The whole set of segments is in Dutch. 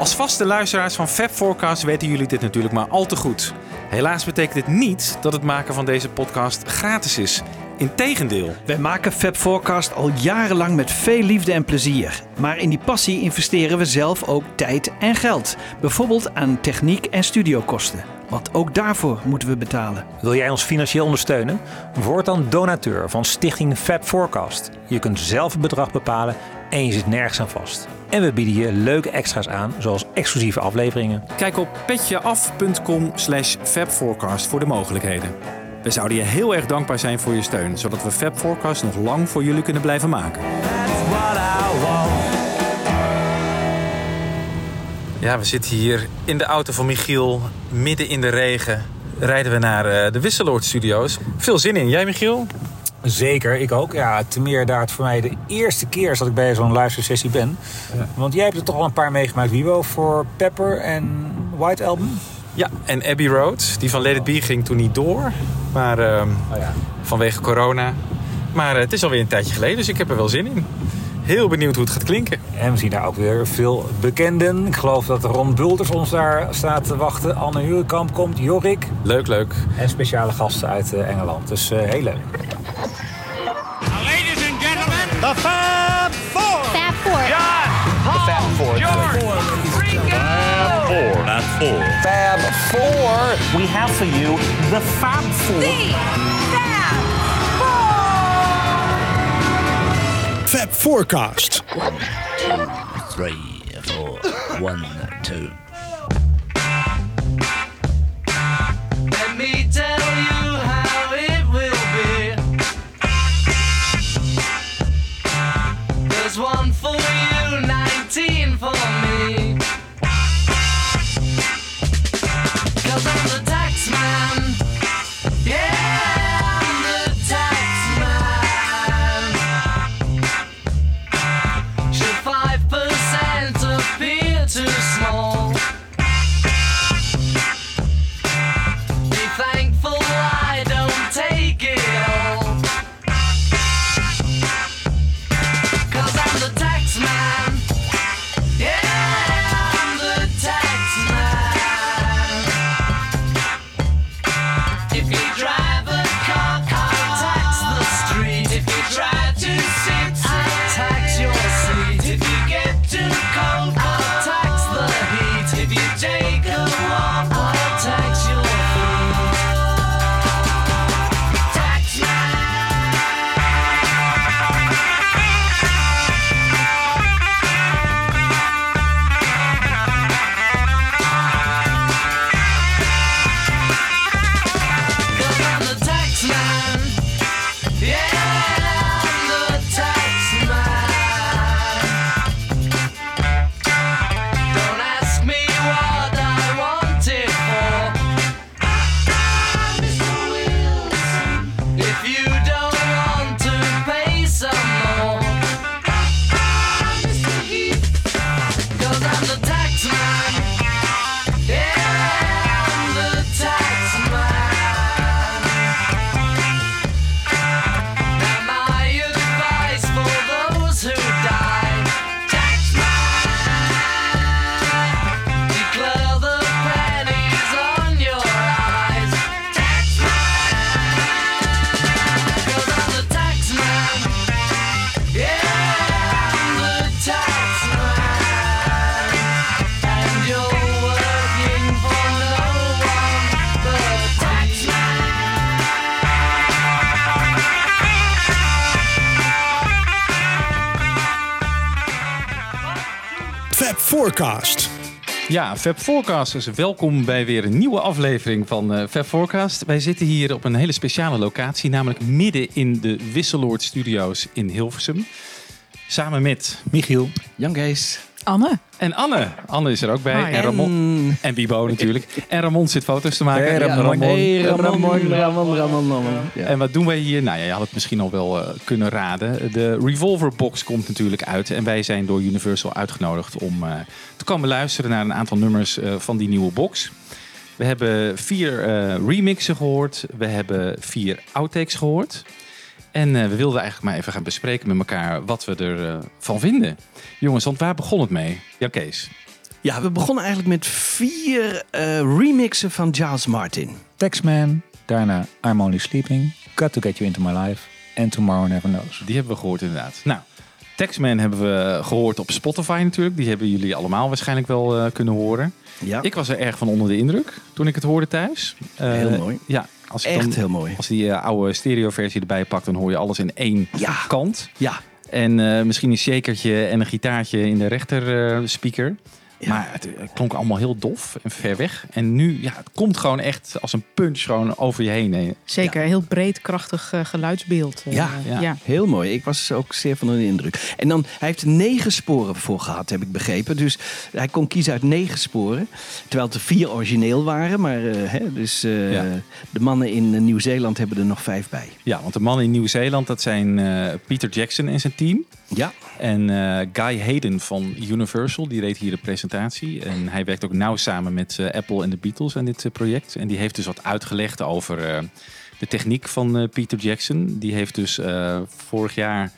Als vaste luisteraars van Fab Forecast weten jullie dit natuurlijk maar al te goed. Helaas betekent dit niet dat het maken van deze podcast gratis is. Integendeel. Wij maken Fab Forecast al jarenlang met veel liefde en plezier. Maar in die passie investeren we zelf ook tijd en geld. Bijvoorbeeld aan techniek en studiokosten. Want ook daarvoor moeten we betalen. Wil jij ons financieel ondersteunen? Word dan donateur van Stichting Fab Forecast. Je kunt zelf het bedrag bepalen en je zit nergens aan vast. En we bieden je leuke extra's aan, zoals exclusieve afleveringen. Kijk op petjeaf.com slash fabforecast voor de mogelijkheden. We zouden je heel erg dankbaar zijn voor je steun, zodat we Fab Forecast nog lang voor jullie kunnen blijven maken. Ja, we zitten hier in de auto van Michiel, midden in de regen. Rijden we naar eh, de Wisseloord Studios. Veel zin in. Jij, Michiel? Zeker, ik ook. Ja, te meer daar het voor mij de eerste keer is dat ik bij zo'n live sessie ben. Want jij hebt er toch al een paar meegemaakt, Wibo, voor Pepper en White Album. Ja, en Abbey Road. Die van Let It Be ging toen niet door. Maar ehm, Oh ja. vanwege corona. Maar eh, het is alweer een tijdje geleden, dus ik heb er wel zin in. Heel benieuwd hoe het gaat klinken. En we zien daar ook weer veel bekenden. Ik geloof dat Ron Bulters ons daar staat te wachten. Anne Hurekamp komt, Jorik. Leuk, leuk. En speciale gasten uit eh, Engeland. Dus eh, heel leuk. Ladies and gentlemen, The Fab Four. Fab Four. John, Paul, George, Ringo. Not four. Fab Four, we have for you the Fab Four. Fab Four. Fab Forecast. three, four, one, two. Ja, Fab Forecasters, welkom bij weer een nieuwe aflevering van Fab Forecast. Wij zitten hier op een hele speciale locatie, namelijk midden in de Wisseloord Studios in Hilversum. Samen met Michiel Jan Kees. Anne. en Anne. Anne is er ook bij. Hi. En Ramon. En Bibo natuurlijk. En Ramon zit foto's te maken. Hey, En Ramon. Hey, Ramon, Ramon, Ramon, Ramon. Ja. En wat doen wij hier? Nou ja, je had het misschien al wel eh, kunnen raden. De Revolver Box komt natuurlijk uit. En wij zijn door Universal uitgenodigd om eh, te komen luisteren naar een aantal nummers eh, van die nieuwe box. We hebben vier eh, remixen gehoord. We hebben vier outtakes gehoord. En eh, we wilden eigenlijk maar even gaan bespreken met elkaar wat we ervan van vinden. Jongens, want waar begon het mee? Ja, Kees. Ja, we begonnen eigenlijk met vier eh, remixen van Giles Martin. Taxman, daarna I'm Only Sleeping, Got to Get You Into My Life en Tomorrow Never Knows. Die hebben we gehoord inderdaad. Nou, Taxman hebben we gehoord op Spotify natuurlijk. Die hebben jullie allemaal waarschijnlijk wel eh, kunnen horen. Ja, Ik was er erg van onder de indruk toen ik het hoorde thuis. Eh, Heel mooi. Ja, als echt dan, heel mooi. Als die eh, oude stereoversie erbij pakt, dan hoor je alles in één Ja. kant. Ja, En eh, misschien een shakertje en een gitaartje in de rechter eh, speaker. Maar het, klonk allemaal heel dof en ver weg. En nu, ja, het komt gewoon echt als een punch gewoon over je heen. Zeker, heel breed, krachtig eh, geluidsbeeld. eh, Ja, ja. ja. heel mooi. Ik was ook zeer van de indruk. En dan, hij heeft negen sporen voor gehad, heb ik begrepen. Dus hij kon kiezen uit negen sporen. Terwijl het er vier origineel waren. Maar eh, hè, dus, eh, Ja. de mannen in Nieuw-Zeeland hebben er nog vijf bij. Ja, want de mannen in Nieuw-Zeeland, dat zijn eh, Peter Jackson en zijn team. Ja, En eh, Guy Hayden van Universal, die reed hier de presentatie. En hij werkt ook nauw samen met eh, Apple en de Beatles aan dit eh, project. En die heeft dus wat uitgelegd over eh, de techniek van Peter Jackson. Die heeft dus vorig jaar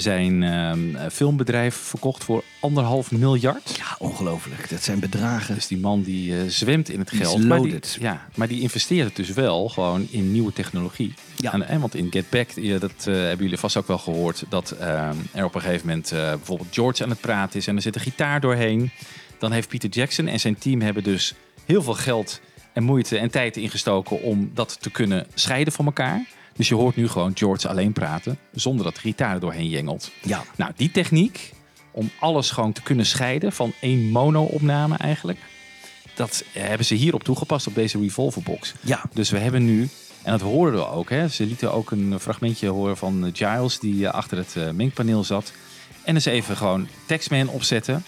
zijn ehm, filmbedrijf verkocht voor anderhalf miljard. ja ongelooflijk. Dat zijn bedragen. Dus die man die eh, zwemt in het Die geld. Maar die, ja, maar die investeert het dus wel gewoon in nieuwe technologie. Ja. En, want in Get Back, dat eh, hebben jullie vast ook wel gehoord, dat eh, er op een gegeven moment eh, bijvoorbeeld George aan het praten is en er zit een gitaar doorheen. Dan heeft Peter Jackson en zijn team hebben dus heel veel geld en moeite en tijd ingestoken om dat te kunnen scheiden van elkaar. Dus je hoort nu gewoon George alleen praten, zonder dat de gitaar er doorheen jengelt. Ja, Nou, die techniek om alles gewoon te kunnen scheiden van één mono-opname eigenlijk. Dat hebben ze hierop toegepast op deze Revolverbox. ja. Dus we hebben nu, en dat hoorden we ook, hè, ze lieten ook een fragmentje horen van Giles die eh, achter het eh, mengpaneel zat. En dus even gewoon Taxman opzetten.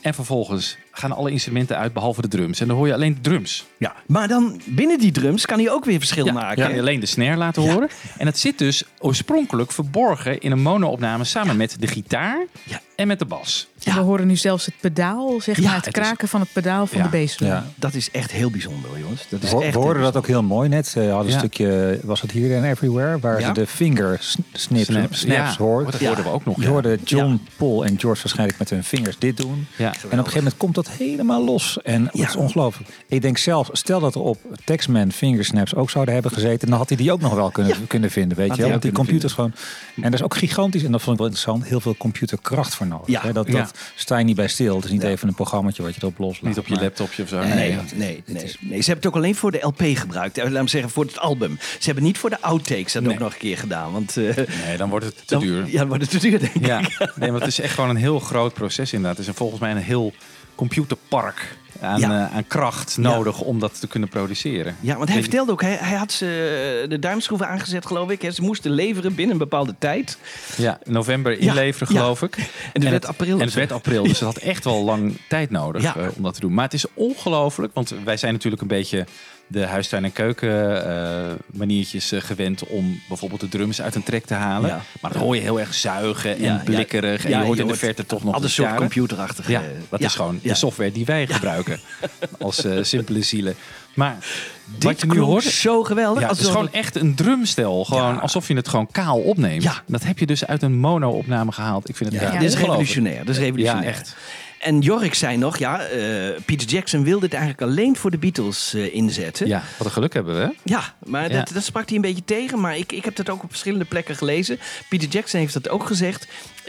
En vervolgens gaan alle instrumenten uit behalve de drums. En dan hoor je alleen de drums. ja. Maar dan binnen die drums kan hij ook weer verschil Ja, maken. kan je alleen de snare laten Ja. horen. En het zit dus oorspronkelijk verborgen in een mono-opname samen met de gitaar Ja. en met de bas. En we horen nu zelfs het pedaal, zeg Ja, maar, het is- kraken van het pedaal van Ja. de bassdrum. Ja. Dat is echt heel bijzonder, jongens. Dat is We, echt we hoorden dat ook heel mooi net. Ze hadden een Ja. stukje, was het hier en everywhere, waar Ja. ze de finger snips, snaps, ja. hoort. Dat Ja. hoorden we ook nog. Je ja. hoorde John, Paul en George waarschijnlijk met hun vingers dit doen. Ja. En op een gegeven moment komt dat helemaal los. En dat Ja. is ongelooflijk. Ik denk zelf, stel dat er op Taxman fingersnaps ook zouden hebben gezeten, dan had hij die ook nog wel kunnen, kunnen vinden. Weet Had je Want die computers gewoon. En er is ook gigantisch, en dat vond ik wel interessant, heel veel computerkracht voor nodig. Ja. hè? Dat, Ja. dat sta je niet bij stil. Het is niet Ja. even een programmaatje wat je erop loslaat. Niet op je laptopje of zo. Nee, Nee. nee, nee, nee. Ze hebben het ook alleen voor de LP gebruikt. Eh, Laat me zeggen, voor het album. Ze hebben niet voor de outtakes dat Nee. ook nog een keer gedaan. Want eh, Nee, dan wordt het te dan- duur. Ja, dan wordt het te duur, denk ik. Ja, nee, want het is echt gewoon een heel groot proces inderdaad. Het is volgens mij een heel computerpark aan, Ja. eh, aan kracht nodig om dat te kunnen produceren. Ja, want hij vertelde ook, hij, hij had ze de duimschroeven aangezet, geloof ik. hè. Ze moesten leveren binnen een bepaalde tijd. Ja, november inleveren ja. geloof ik. En het werd het, april. En het werd april, dus het had echt wel lang tijd nodig eh, om dat te doen. Maar het is ongelooflijk, want wij zijn natuurlijk een beetje de huistuin- en keuken eh, maniertjes eh, gewend om bijvoorbeeld de drums uit een trek te halen. Ja. Maar dan hoor je heel erg zuigen en Ja, ja. blikkerig. En Ja, je hoort je in de hoort verte toch nog een soort computerachtige... Ja, eh, dat ja, is gewoon ja. de software die wij gebruiken als eh, simpele zielen. Maar Dit wat je nu klonk hoort, zo geweldig. ja, het is gewoon echt een drumstel. Gewoon Ja. alsof je het gewoon kaal opneemt. Ja. Dat heb je dus uit een mono-opname gehaald. Ik vind het Ja, ja, dit is revolutionair. Dat is revolutionair. Ja, echt. En Jorik zei nog, ja, eh, Peter Jackson wilde het eigenlijk alleen voor de Beatles eh, inzetten. Ja, wat een geluk hebben we. hè? Ja, maar Ja. Dat, dat sprak hij een beetje tegen. Maar ik, ik heb dat ook op verschillende plekken gelezen. Peter Jackson heeft dat ook gezegd.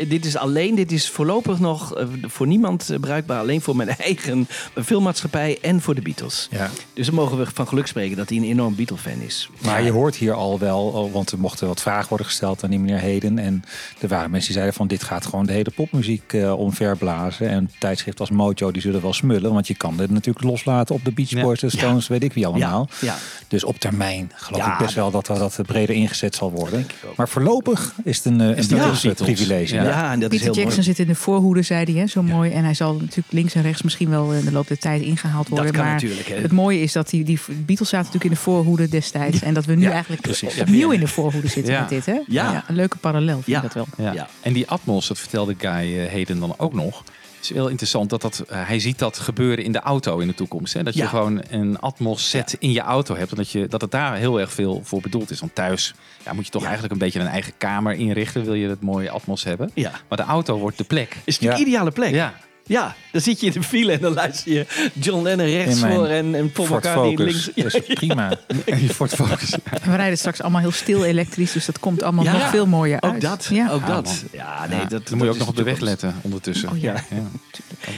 Dit is alleen, dit is voorlopig nog eh, voor niemand eh, bruikbaar. Alleen voor mijn eigen filmmaatschappij en voor de Beatles. Ja. Dus dan mogen we van geluk spreken dat hij een enorm Beatle-fan is. Maar je hoort hier al wel, oh, want er mochten wat vragen worden gesteld aan die meneer Heden. En er waren mensen die zeiden van dit gaat gewoon de hele popmuziek eh omverblazen. En tijdschrift als Mojo, die zullen wel smullen. Want je kan dit natuurlijk loslaten op de Beach Ja. Boys, de Stones, weet ik wie allemaal. Ja, ja. Dus op termijn geloof Ja, ik best wel dat dat breder ingezet zal worden. ik ook. Maar voorlopig is het een, een privilege. Ja. Ja, en dat is Pieter heel Jackson mooi. zit in de voorhoede, zei hij, hè, zo mooi. En hij zal natuurlijk links en rechts misschien wel in de loop der tijd ingehaald worden. Dat kan maar natuurlijk, hè. het mooie is dat die, die Beatles zaten natuurlijk in de voorhoede destijds. En dat we nu Ja, eigenlijk precies. opnieuw in de voorhoede zitten Ja. met dit. Hè? Ja. een leuke parallel vind Ja. ik dat wel. Ja. Ja. En die Atmos, dat vertelde Guy eh, Heden dan ook nog. Is heel interessant dat dat, eh, hij ziet dat gebeuren in de auto in de toekomst. Hè? Dat je gewoon een Atmos set in je auto hebt. En dat, je, dat het daar heel erg veel voor bedoeld is. Want thuis ja, moet je toch eigenlijk een beetje een eigen kamer inrichten. Wil je het mooie Atmos hebben. Ja. Maar de auto wordt de plek. Is een ideale plek. Ja. Ja, dan zit je in de file en dan luister je John Lennon rechts voor en, en Paul Ford McCartney Focus. links. Dat is prima. Ford Focus. We rijden straks allemaal heel stil elektrisch, dus dat komt allemaal Ja. nog veel mooier Ook uit. dat, Ja. ook Ja, dat. man. Ja, nee, Ja, dat, dan moet je ook nog op is de weg letten ondertussen. Oh ja.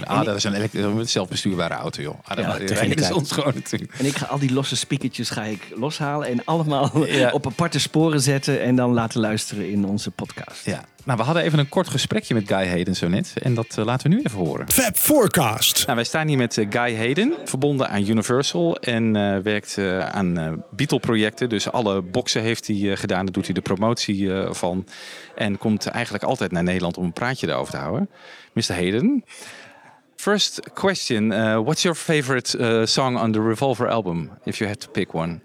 Ah, dat is een elekt- een zelfbestuurbare auto, joh. Ah, dat Ja, ze ons gewoon natuurlijk. En ik ga al die losse speakertjes ga ik loshalen en allemaal Ja. op aparte sporen zetten en dan laten luisteren in onze podcast. Ja. Nou, we hadden even een kort gesprekje met Guy Hayden zo net. En dat eh, laten we nu even horen. Fab Forecast. Nou, wij staan hier met eh, Guy Hayden, verbonden aan Universal. En eh, werkt aan eh Beatle-projecten. Dus alle boxen heeft hij gedaan. Daar doet hij de promotie eh, van. En komt eigenlijk altijd naar Nederland om een praatje daarover te houden. Mr. Hayden. First question. uh, what's your favorite uh, song on the Revolver album? If you had to pick one.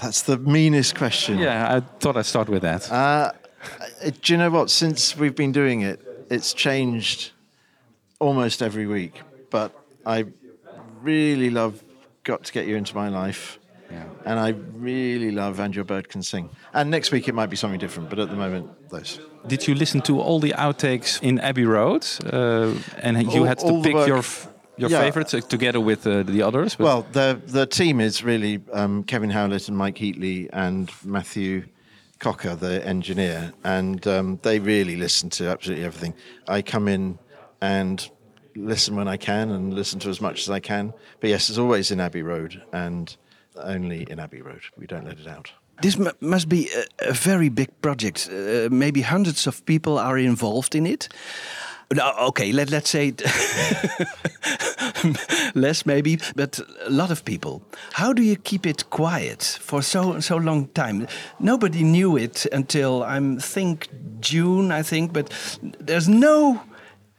That's the meanest question. Yeah, I thought I'd start with that. Do you know what? Since we've been doing it, it's changed almost every week. But I really love Got to Get You Into My Life. And I really love And Your Bird Can Sing. And next week it might be something different, but at the moment, those. Did you listen to all the outtakes in Abbey Road? Uh, and you All- had to pick your f- your Yeah. favorites uh, together with uh, the others? Well, the the team is really um, Kevin Howlett and Mike Heatley and Matthew Cocker, the engineer, and um, they really listen to absolutely everything. I come in and listen when I can and listen to as much as I can. But yes, it's always in Abbey Road and only in Abbey Road. We don't let it out. This mu- must be a, a very big project. Uh, maybe hundreds of people are involved in it. No, okay, let, let's say less maybe, but a lot of people. How do you keep it quiet for so so long time? Nobody knew it until I think June, I think, but there's no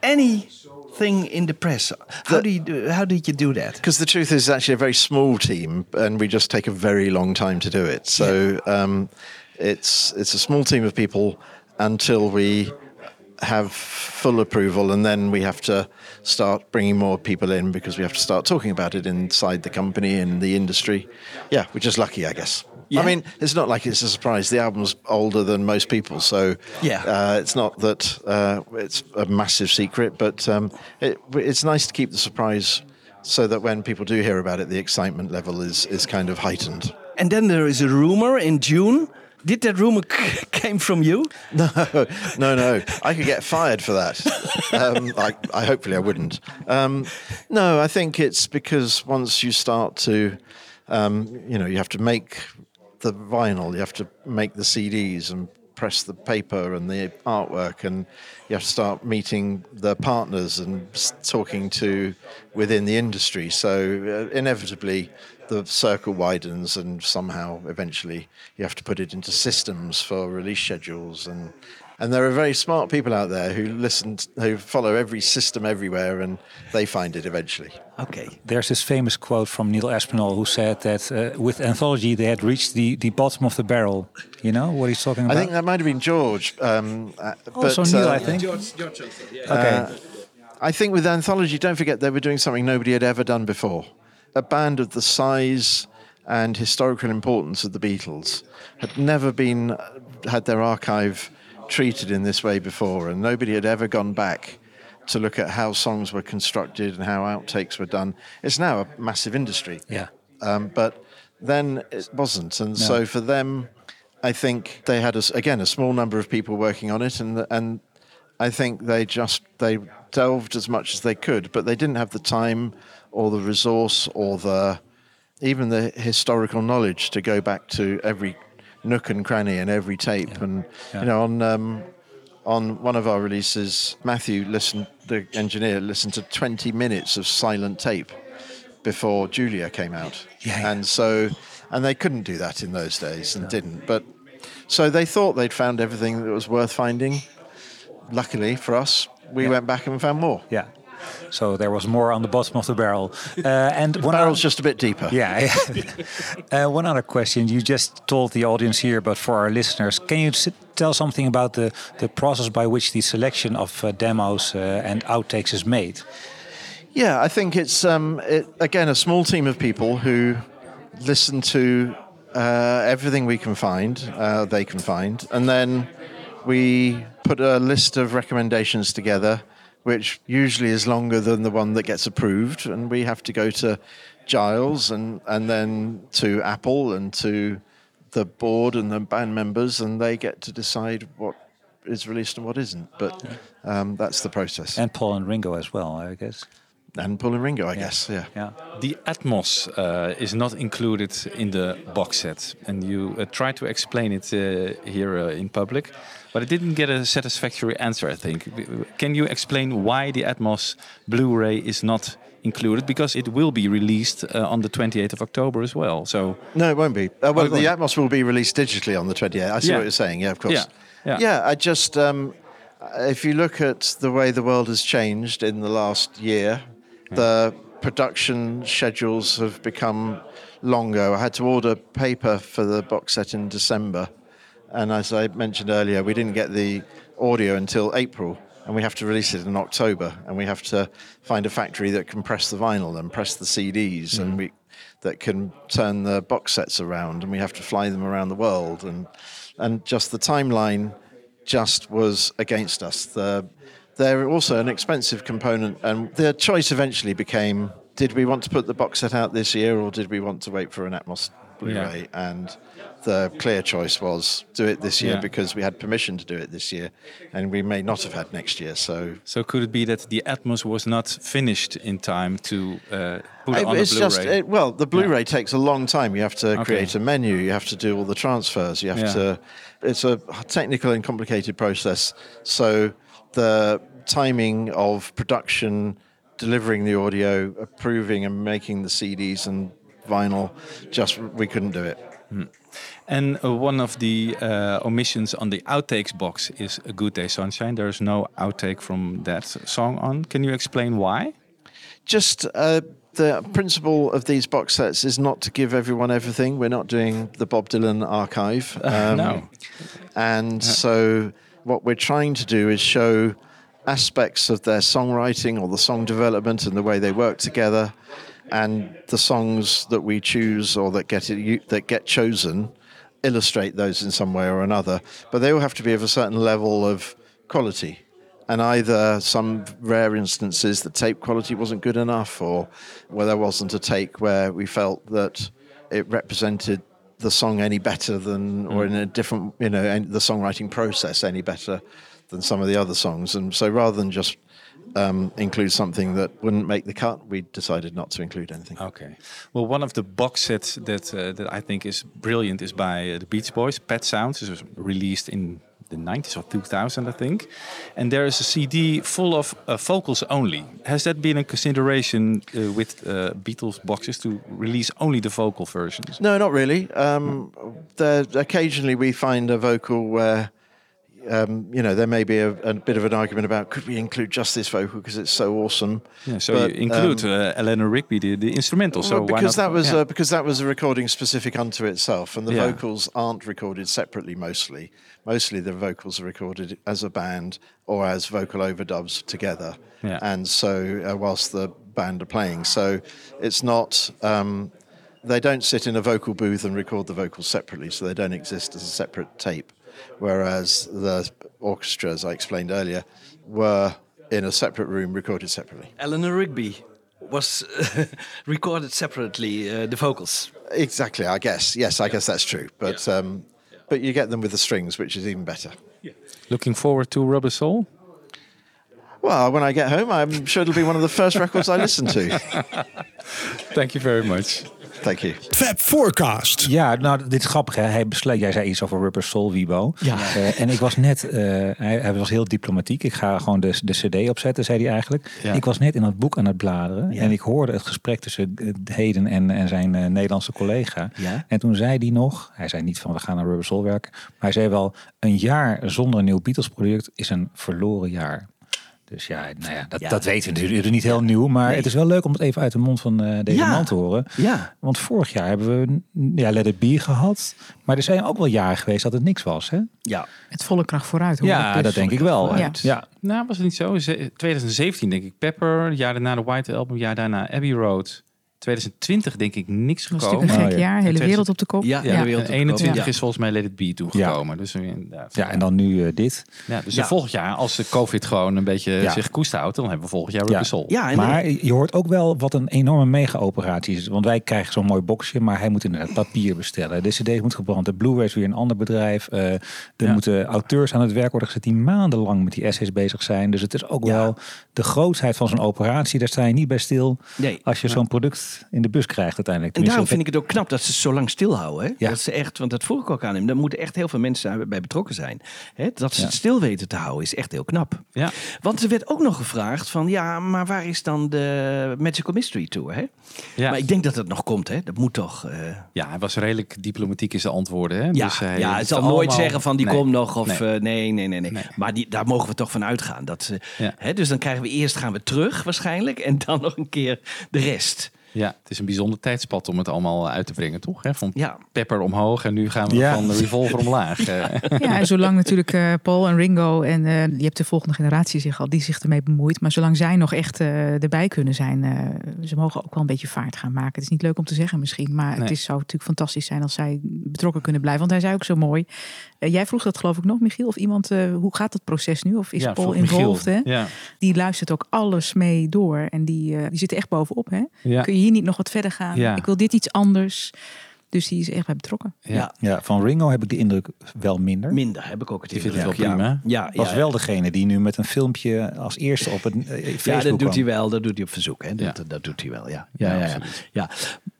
any thing in the press. How do you do, how did you do that? Because the truth is, actually a very small team, and we just take a very long time to do it. So um, it's it's a small team of people until we have full approval, and then we have to start bringing more people in because we have to start talking about it inside the company and the industry. Yeah, we're just lucky, I guess. Yeah. I mean, it's not like it's a surprise. The album's older than most people, so Yeah. uh, it's not that uh, it's a massive secret. But um, it, it's nice to keep the surprise, so that when people do hear about it, the excitement level is is kind of heightened. And then there is a rumor in June. Did that rumor came from you? No, no, no. I could get fired for that. Um, I, I hopefully I wouldn't. Um, no, I think it's because once you start to, um, you know, you have to make the vinyl, you have to make the CDs and press the paper and the artwork, and you have to start meeting the partners and talking to within the industry. So uh, inevitably, the circle widens, and somehow eventually you have to put it into systems for release schedules and. And there are very smart people out there who listen, t- who follow every system everywhere, and they find it eventually. Okay. There's this famous quote from Neil Aspinall who said that uh, with Anthology they had reached the, the bottom of the barrel. You know what he's talking about I think that might have been George. Um, uh, also but, Neil, uh, I think. Uh, I think with Anthology, don't forget they were doing something nobody had ever done before. A band of the size and historical importance of the Beatles had never been had their archive treated in this way before, and nobody had ever gone back to look at how songs were constructed and how outtakes were done. It's now a massive industry. Yeah. Um, but then it wasn't, and so for them, I think they had a again a small number of people working on it, and and I think they just they delved as much as they could, but they didn't have the time or the resource or the even the historical knowledge to go back to every nook and cranny and every tape. And Yeah. you know, on um, on one of our releases, Matthew listened, the engineer listened to 20 minutes of silent tape before Julia came out. Yeah, yeah. And so, and they couldn't do that in those days and didn't. But so they thought they'd found everything that was worth finding. Luckily for us, we went back and found more. Yeah. So there was more on the bottom of the barrel. Uh, and The one barrel's just a bit deeper. Yeah. uh, one other question. You just told the audience here, but for our listeners, can you tell something about the, the process by which the selection of uh, demos uh, and outtakes is made? Yeah, I think it's um, it, again a small team of people who listen to uh, everything we can find, uh, they can find, and then we put a list of recommendations together, which usually is longer than the one that gets approved, and we have to go to Giles and and then to Apple and to the board and the band members, and they get to decide what is released and what isn't. But um, that's the process. And Paul and Ringo as well, I guess. And Paul and Ringo, I guess. Yeah. Yeah. The Atmos uh, is not included in the box set, and you uh, tried to explain it uh, here uh, in public, but it didn't get a satisfactory answer. I think. Can you explain why the Atmos Blu-ray is not included? Because it will be released uh, on the 28th of October as well. So No, it won't be. Uh, well, it the? Atmos will be released digitally on the 28th. I see Yeah. what you're saying. Yeah, of course. Yeah, yeah. yeah I just, um, if you look at the way the world has changed in the last year, the production schedules have become longer. I had to order paper for the box set in December. And as I mentioned earlier, we didn't get the audio until April, and we have to release it in October. And we have to find a factory that can press the vinyl and press the CDs, and we that can turn the box sets around, and we have to fly them around the world, and and just the timeline just was against us. The, they're also an expensive component, and the choice eventually became: did we want to put the box set out this year, or did we want to wait for an Atmos Blu-ray? And the clear choice was do it this year Yeah. because we had permission to do it this year, and we may not have had next year. So So could it be that the Atmos was not finished in time to uh, put I- on it's the just Blu-ray? it, well, the Blu-ray takes a long time. You have to Okay. create a menu. You have to do all the transfers. You have Yeah. to. It's a technical and complicated process. So the timing of production, delivering the audio, approving and making the CDs and vinyl, just we couldn't do it. And uh, one of the uh, omissions on the outtakes box is "A Good Day Sunshine." There's no outtake from that song on. Can you explain why? just uh, the principle of these box sets is not to give everyone everything. We're not doing the Bob Dylan archive. Um, no. And so, what we're trying to do is show aspects of their songwriting or the song development and the way they work together, and the songs that we choose or that get it, that get chosen illustrate those in some way or another. But they all have to be of a certain level of quality. And either some rare instances the tape quality wasn't good enough, or where there wasn't a take where we felt that it represented the song any better than, or mm. in a different, you know, the songwriting process any better than some of the other songs. And so rather than just um, include something that wouldn't make the cut, we decided not to include anything. Okay. Well, one of the box sets that uh, that I think is brilliant is by uh, the Beach Boys. Pet Sounds It was released in the 90s or 2000, I think. And there is a CD full of uh, vocals only. Has that been a consideration uh, with uh, Beatles boxes to release only the vocal versions? No, not really. Um, there, occasionally we find a vocal where, um, you know, there may be a, a bit of an argument about could we include just this vocal because it's so awesome. Yeah, so But, you include um, uh, Eleanor Rigby, the, the instrumental. So well, why because that was yeah. uh, because that was a recording specific unto itself, and the Yeah. vocals aren't recorded separately. Mostly, mostly the vocals are recorded as a band or as vocal overdubs together. Yeah. And so, uh, whilst the band are playing, so it's not. Um, they don't sit in a vocal booth and record the vocals separately, so they don't exist as a separate tape. Whereas the orchestra, as I explained earlier, were in a separate room recorded separately. Eleanor Rigby was recorded separately, uh, the vocals. Exactly, I guess. Yes, I guess that's true. But um, but you get them with the strings, which is even better. Looking forward to Rubber Soul? Well, when I get home, I'm sure it'll be one of the first records I listen to. Thank you very much. Thank you. Fab Forecast. Ja, nou, dit is grappig. Hè? Hij besluit, jij zei iets over Rubber Soul, Wibo. Ja. Eh, en ik was net, eh, hij, hij was heel diplomatiek. Ik ga gewoon de, de CD opzetten, zei hij eigenlijk. Ja. Ik was net in dat boek aan het bladeren. En ik hoorde het gesprek tussen eh, Heden en, en zijn eh, Nederlandse collega. Ja. En toen zei hij nog, hij zei niet van we gaan naar Rubber Soul werken. Maar hij zei wel, een jaar zonder een nieuw Beatles product is een verloren jaar. Dus ja, nou ja, dat, Ja. dat weten we natuurlijk niet heel nieuw. Maar Nee. het is wel leuk om het even uit de mond van eh, deze Ja. man te horen. Ja. Want vorig jaar hebben we mm, ja, Let It Be gehad. Maar er zijn ook wel jaren geweest dat het niks was. Hè? Ja. Het volle kracht vooruit. hoor Ja, dus. dat denk ik wel. vooruit. Ja. Nou, was het niet zo? Ze- 2017 denk ik Pepper. Het jaar daarna de White Album. Het jaar daarna Abbey Road. 2020 denk ik niks Dat was gekomen. natuurlijk een gek Oh, ja. jaar. Hele wereld op de kop. Ja, Ja, hele wereld en op de 21 kop. is volgens mij Let It Be toegekomen. Dus, eh, inderdaad. ja, en dan nu eh, dit. Ja, dus Ja. volgend jaar, als de COVID gewoon een beetje Ja. zich koest houdt, dan hebben we volgend jaar Ja. Rubber Soul. Ja, Maar je hoort ook wel wat een enorme mega-operatie is. Want wij krijgen zo'n mooi boxje, maar hij moet inderdaad papier bestellen. De cd moet gebrand. De Blu-ray is weer een ander bedrijf. Eh, er Ja. moeten auteurs aan het werk worden gezet die maandenlang met die essays bezig zijn. Dus het is ook Ja. wel de grootheid van zo'n operatie. Daar sta je niet bij stil Nee. als je zo'n product in de bus krijgt uiteindelijk. En daarom vind ik het ook knap dat ze zo lang stilhouden. Hè? Ja. Dat ze echt, want dat vroeg ik ook aan hem. Daar moeten echt heel veel mensen bij betrokken zijn. Hè? Dat ze Ja. het stil weten te houden is echt heel knap. Ja. Want er werd ook nog gevraagd van, ja, maar waar is dan de Magical Mystery Tour? Hè? Ja. Maar ik denk dat het nog komt, hè? Dat moet toch. eh, Ja, hij was redelijk diplomatiek in zijn antwoorden. Hè? ja, dus hij ja, zal allemaal- nooit zeggen van die Nee. komt nog of Nee. eh, nee, nee, nee, nee, Nee. Maar die, daar mogen we toch van uitgaan. Dat, ze, Ja. hè, dus dan krijgen we eerst gaan we terug waarschijnlijk en dan nog een keer de rest. Ja, het is een bijzonder tijdspad om het allemaal uit te brengen, toch? Hè? Van Ja. Pepper omhoog en nu gaan we Ja. van de Revolver omlaag. Eh, Ja, en zolang natuurlijk eh, Paul en Ringo en eh, je hebt de volgende generatie zich al, die zich ermee bemoeit. Maar zolang zij nog echt eh, erbij kunnen zijn, eh, ze mogen ook wel een beetje vaart gaan maken. Het is niet leuk om te zeggen misschien, maar Nee. het is, zou natuurlijk fantastisch zijn als zij betrokken kunnen blijven. Want hij zei ook zo mooi. Eh, jij vroeg dat geloof ik nog, Michiel, of iemand, eh, hoe gaat dat proces nu? Of is ja, Paul involved? Hè? Ja. Die luistert ook alles mee door en die, eh, die zit er echt bovenop. Hè? Ja. Kun je hier niet nog wat verder gaan? Ja. Ik wil dit iets anders. Dus die is echt bij betrokken. Ja. ja, van Ringo heb ik de indruk wel minder. Minder heb ik ook het Die vindt indruk. het wel ja. prima. Ja, was ja, wel degene die nu met een filmpje als eerste op het eh, Facebook Ja, dat doet hij wel. Dat doet hij op verzoek. Hè? Ja. Dat, dat doet hij wel, ja. Ja, Ja, ja, ja, absoluut. ja.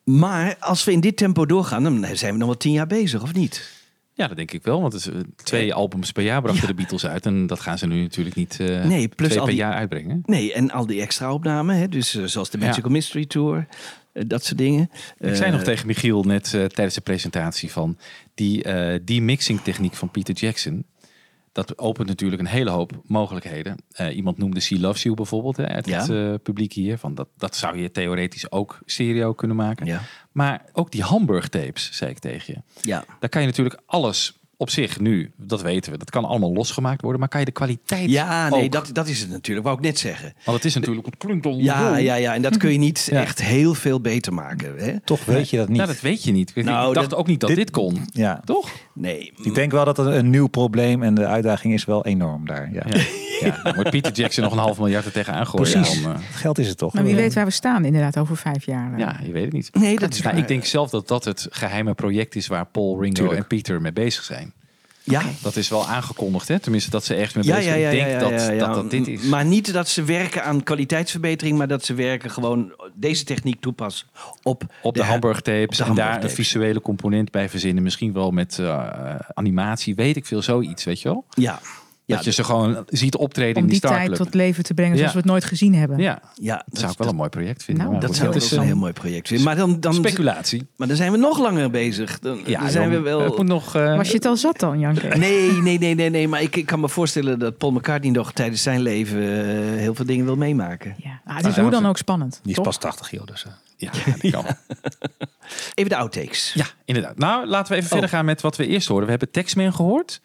Maar als we in dit tempo doorgaan, dan zijn we nog wel tien jaar bezig, of niet? Ja, dat denk ik wel. Want het is, eh, twee albums per jaar brachten de Beatles uit. En dat gaan ze nu natuurlijk niet eh Nee, plus twee al per die- jaar uitbrengen. Nee, en al die extra opnamen, hè? Dus, eh, zoals de Ja. Magical Mystery Tour, eh, dat soort dingen. Ik zei nog Eh, tegen Michiel net eh, tijdens de presentatie van die, eh die mixing techniek van Peter Jackson. Dat opent natuurlijk een hele hoop mogelijkheden. Eh, iemand noemde She Loves You bijvoorbeeld hè, uit Ja. het eh, publiek hier. Van dat, dat zou je theoretisch ook stereo kunnen maken. Ja. Maar ook die Hamburg tapes, zei ik tegen je. Ja. Daar kan je natuurlijk alles op zich nu, dat weten we, dat kan allemaal losgemaakt worden. Maar kan je de kwaliteit Ja, nee, ook? dat, dat is het natuurlijk. Wou ik net zeggen. Want het is natuurlijk, het klinkt al Ja, ja, ja. En dat kun je niet Ja. echt heel veel beter maken. Hè? Toch weet je dat niet. Nou, dat weet je niet. Ik Nou, dacht dat- ook niet dat dit, dit- kon. Ja. Toch? Nee. Ik denk wel dat het een nieuw probleem en de uitdaging is wel enorm daar. Ja. Ja. Ja. Dan Peter Jackson nog een half miljard er tegenaan gooien. Precies. om, eh, Geld is het toch? Maar wie weet waar we staan inderdaad over vijf jaar. eh. ja, je weet het niet. Nee, dat is Nou, ik denk zelf dat dat het geheime project is waar Paul, Ringo Tuurlijk. en Peter mee bezig zijn. Ja. Dat is wel aangekondigd, hè? Tenminste, dat ze ergens mee Ja, bezig ja, zijn. ja, Ik ja, denk ja, dat, ja, ja. dat dat dit is. Maar niet dat ze werken aan kwaliteitsverbetering, maar dat ze werken gewoon deze techniek toepassen op, op de, Hamburg tapes op de en Hamburg daar een visuele component bij verzinnen. Misschien wel met eh, animatie, weet ik veel, zoiets, weet je wel? Ja. Ja, dat je ze gewoon ziet optreden in die die tijd tot leven te brengen zoals Ja. we het nooit gezien hebben. Ja, ja, dat zou ik wel een mooi project vinden. Nou, Dat zou ik is ook een een heel mooi project vinden. Maar dan, dan, speculatie. maar dan zijn we nog langer bezig. Dan, Ja, dan zijn we wel. Nog... eh, Was je het al zat dan, Janke? Nee, nee, nee, nee, nee. Maar ik, ik kan me voorstellen dat Paul McCartney nog tijdens zijn leven eh, heel veel dingen wil meemaken. Ja. Ah, het is hoe dan ook spannend. Die is toch? pas 80 joh, dus... eh. Ja, die kan. Even de outtakes. Ja, inderdaad. Nou, laten we even verder gaan met wat we eerst hoorden. We hebben Taxman gehoord.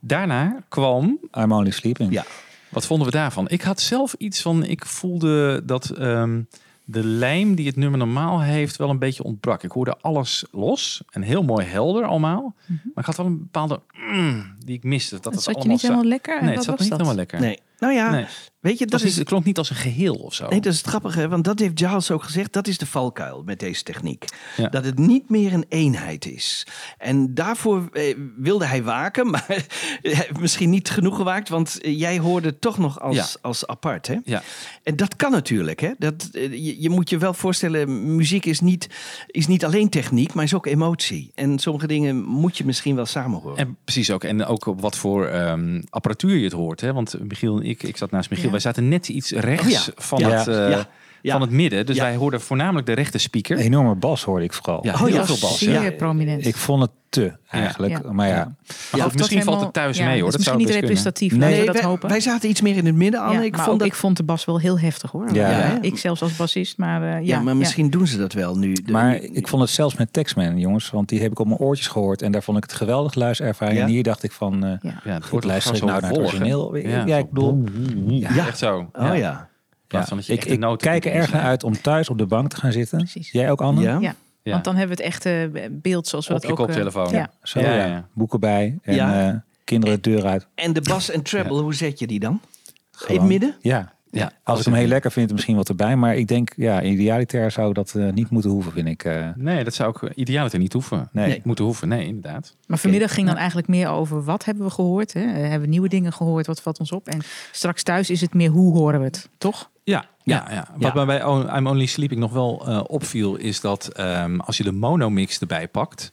Daarna kwam... I'm only sleeping. Ja. Wat vonden we daarvan? Ik had zelf iets van... Ik voelde dat ehm, de lijm die het nummer normaal heeft wel een beetje ontbrak. Ik hoorde alles los en heel mooi helder allemaal. Maar ik had wel een bepaalde... mm, die ik miste. Dat Dat het zat je niet helemaal lekker? En Nee, het wat zat me was niet dat? helemaal lekker. Nee. Nou ja, Nee. Weet je, Dat is, het klonk niet als een geheel of zo. Nee, dat is het grappige, want dat heeft Giles ook gezegd. Dat is de valkuil met deze techniek. Ja. Dat het niet meer een eenheid is. En daarvoor eh, wilde hij waken, maar heeft misschien niet genoeg gewaakt, want eh, jij hoorde het toch nog als, Ja. als apart. Hè? Ja. En dat kan natuurlijk. Hè? Dat, eh, je, je moet je wel voorstellen, muziek is niet, is niet alleen techniek, maar is ook emotie. En sommige dingen moet je misschien wel samen horen. En precies ook. En ook op wat voor ehm, apparatuur je het hoort. Hè? Want Michiel en ik, ik zat naast Michiel. Ja. Wij zaten net iets rechts Oh ja. van Ja. het... eh, Ja. Van het midden. Dus Ja. wij hoorden voornamelijk de rechte speaker. Een enorme bas hoorde ik vooral. Ja, Oh, heel ja, veel bas. Zeer Ja. prominent. Ik vond het te eigenlijk. Ja. Maar ja, Maar goed, misschien valt helemaal- het thuis ja, mee hoor. Dat zou niet representatief, Nee, dat wij, hopen. wij zaten iets meer in het midden, Anne. Ja, ik, maar vond ook dat, ik vond de bas wel heel heftig hoor. Ja, ik zelfs als bassist, maar eh, ja. ja, maar misschien doen ze dat wel nu. De- maar ik vond het zelfs met Texman, jongens. Want die heb ik op mijn oortjes gehoord. En daar vond ik het geweldig luisterervaring. En hier dacht ik van... eh Ja. Het goed, wordt luister ik gewoon nou zo naar het origineel? Ja, ik bedoel... Ja, Ja. echt zo. Oh ja. In Ja. plaats van dat je Ik, ik noten kijk er erg naar uit om thuis op de bank te gaan zitten. Precies. Jij ook, Anne? Ja? Ja. Ja. Want dan hebben we het echte beeld zoals we Op dat je ook... eh, koptelefoon. ja. Zo, Ja. Boeken bij en Ja. eh, kinderen de deur uit. En de bas en treble, hoe zet je die dan? In Gewoon. het midden? Ja. Ja, Als ik hem heel lekker vind, misschien wat erbij. Maar ik denk, ja, idealiter zou dat eh, niet moeten hoeven, vind ik. eh. Nee, dat zou ook idealiter niet hoeven. Nee. Nee. Moeten hoeven, nee, inderdaad. Maar vanmiddag ging dan eigenlijk meer over wat hebben we gehoord. Hè? Eh, Hebben we nieuwe dingen gehoord, wat valt ons op. En straks thuis is het meer hoe horen we het, toch? Ja, ja, ja. Wat Ja. mij bij I'm Only Sleeping nog wel eh, opviel, is dat ehm, als je de monomix erbij pakt,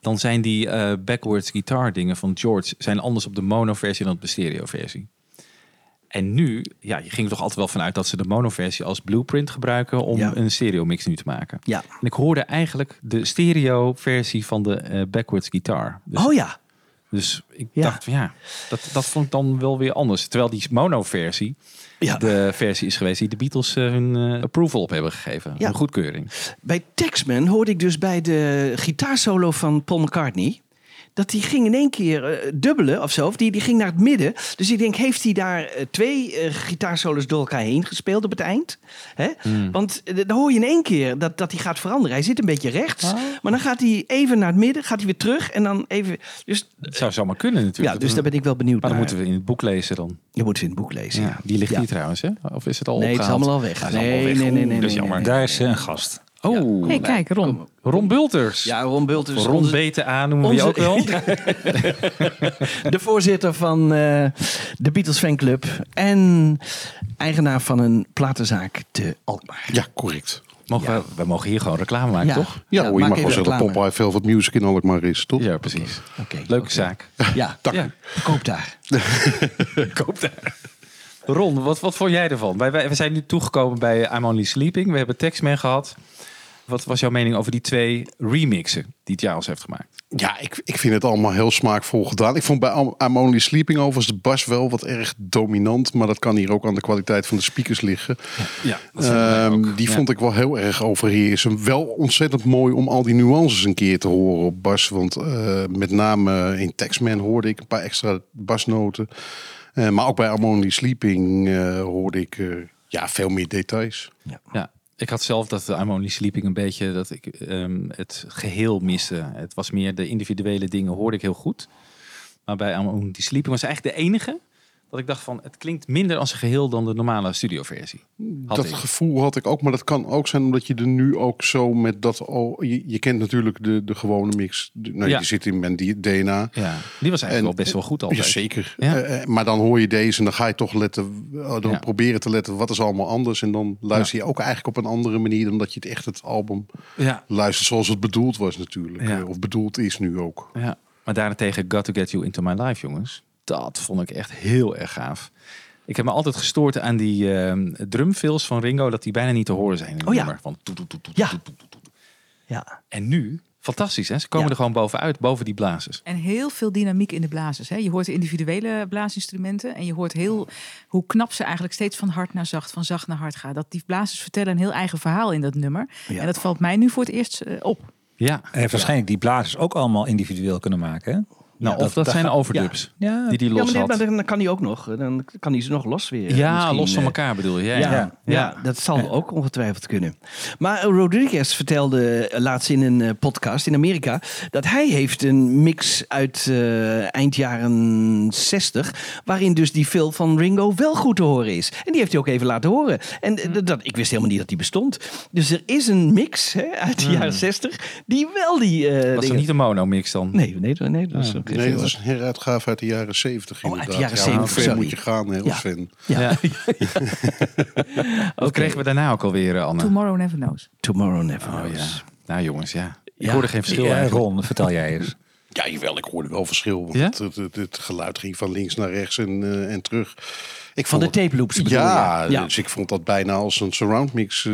dan zijn die eh, backwards guitar dingen van George zijn anders op de mono-versie dan op de stereo-versie. En nu, ja, je ging er toch altijd wel vanuit dat ze de mono-versie als blueprint gebruiken om Ja. een stereo-mix nu te maken. Ja. En ik hoorde eigenlijk de stereo-versie van de eh, backwards guitar. Dus, Oh ja. Dus ik Ja. dacht van ja, dat, dat vond ik dan wel weer anders. Terwijl die mono-versie ja. de versie is geweest die de Beatles eh, hun eh, approval op hebben gegeven. Ja. Een goedkeuring. Bij Taxman hoorde ik dus bij de gitaarsolo van Paul McCartney... dat die ging in één keer eh, dubbelen of zo. Of die, die ging naar het midden. Dus ik denk, heeft hij daar eh, twee eh, gitaarsolos door elkaar heen gespeeld op het eind? Hè? Hmm. Want dan hoor je in één keer dat, dat hij gaat veranderen. Hij zit een beetje rechts. Oh. Maar dan gaat hij even naar het midden. Gaat hij weer terug. En dan even... Dus, Dat zou zomaar kunnen natuurlijk. ja, dus daar ben ik wel benieuwd Maar dan naar. moeten we in het boek lezen dan. Je moet het in het boek lezen. Ja, die ligt Ja. hier trouwens, hè? Of is het al Nee, het is opgehaald? allemaal al weg. Ah, het is allemaal Nee, weg. nee, nee, nee, Dat is nee, jammer. nee, Daar is een gast. Oh, hey, kijk, Ron. Ron Bulters. Ja, Ron Bult is Ron onze- BTA noemen we onze- ook wel. de voorzitter van eh, de Beatles fanclub en eigenaar van een platenzaak te Alkmaar. Ja, correct. Mogen we, we mogen hier gewoon reclame maken, Ja. toch? Ja, Ja, je mag wel zeggen dat. Popeye Velvet Music in Alkmaar is, toch? Ja, precies. Oké, Leuke zaak. Ja, Ja, koop daar. koop daar. Ron, wat, wat vond jij ervan? Wij, wij, we zijn nu toegekomen bij I'm Only Sleeping. We hebben Textman gehad. Wat was jouw mening over die twee remixen die Giles heeft gemaakt? Ja, ik, ik vind het allemaal heel smaakvol gedaan. Ik vond bij Am- I'm Only Sleeping overigens de bas wel wat erg dominant. Maar dat kan hier ook aan de kwaliteit van de speakers liggen. Ja, Ehm, die vond ik wel heel erg overheersend. Wel ontzettend mooi om al die nuances een keer te horen op bas. Want eh, met name in Texman hoorde ik een paar extra basnoten. Eh, maar ook bij I'm Only Sleeping eh, hoorde ik eh, ja, veel meer details. Ja, ik had zelf dat I'm Only Sleeping een beetje dat ik ehm, het geheel miste. Het was meer de individuele dingen hoorde ik heel goed. Maar bij I'm Only Sleeping was eigenlijk de enige dat ik dacht van het klinkt minder als een geheel dan de normale studioversie. Had dat ik. gevoel had ik ook, maar dat kan ook zijn omdat je er nu ook zo met dat. Oh, je, je kent natuurlijk de, de gewone mix. De, nou, Ja. Die zit in mijn die DNA. Ja, die was eigenlijk wel best wel goed altijd. Jazeker. Ja. Eh, eh, maar dan hoor je deze en dan ga je toch letten, uh, dan proberen te letten wat is allemaal anders. En dan luister je ook eigenlijk op een andere manier dan dat je het echt het album Ja. luistert zoals het bedoeld was natuurlijk. Eh, Of bedoeld is nu ook. Ja, maar daarentegen Got to Get You Into My Life, jongens. Dat vond ik echt heel erg gaaf. Ik heb me altijd gestoord aan die ehm drumfills van Ringo, dat die bijna niet te horen zijn in het Oh ja. nummer. Van Ja. Ja. En nu, fantastisch hè, ze komen Ja. er gewoon bovenuit, boven die blazers. En heel veel dynamiek in de blazers. Hè? Je hoort de individuele blaasinstrumenten. En je hoort heel hoe knap ze eigenlijk steeds van hard naar zacht, van zacht naar hard gaan. Dat die blazers vertellen een heel eigen verhaal in dat nummer. Ja. En dat valt mij nu voor het eerst eh, op. Ja, En waarschijnlijk die blazers ook allemaal individueel kunnen maken. Hè? Nou, Ja, of dat, dat- zijn dat- overdubs Ja, die die Ja, los maar, dit- had. maar dan kan hij ook nog. Dan kan hij ze nog los weer. ja, misschien, los van eh, elkaar bedoel je. Ja, Ja, ja. ja. dat zal ook ongetwijfeld kunnen. Maar Rodriguez vertelde eh, laatst in een eh, podcast in Amerika dat hij heeft een mix uit eh, eind jaren 60, waarin dus die film van Ringo wel goed te horen is. En die heeft hij ook even laten horen. En eh, dat, ik wist helemaal niet dat die bestond. Dus er is een mix hè, uit de jaren 60 die wel die. eh, Was er dingen- niet een mono-mix dan? Nee, nee, nee, dat is ook Nee, dat is een heruitgave uit de jaren 70 Oh, uit de inderdaad. jaren Ja, 70, hoe ver sorry. moet je gaan, hè, als Ja. Ja. Wat kregen we daarna ook alweer, eh, Anne? Tomorrow Never Knows. Tomorrow Never Oh Knows. ja. Nou jongens, ja. Ik Ja. hoorde geen verschil Ja. Ron, vertel jij eens. Ja, jawel, ik hoorde wel verschil. Want Ja? het, het, het, het geluid ging van links naar rechts en, eh, en terug. Ik Van de vond tape loops bedoel ja, je? Ja. dus ik vond dat bijna als een surround mix eh,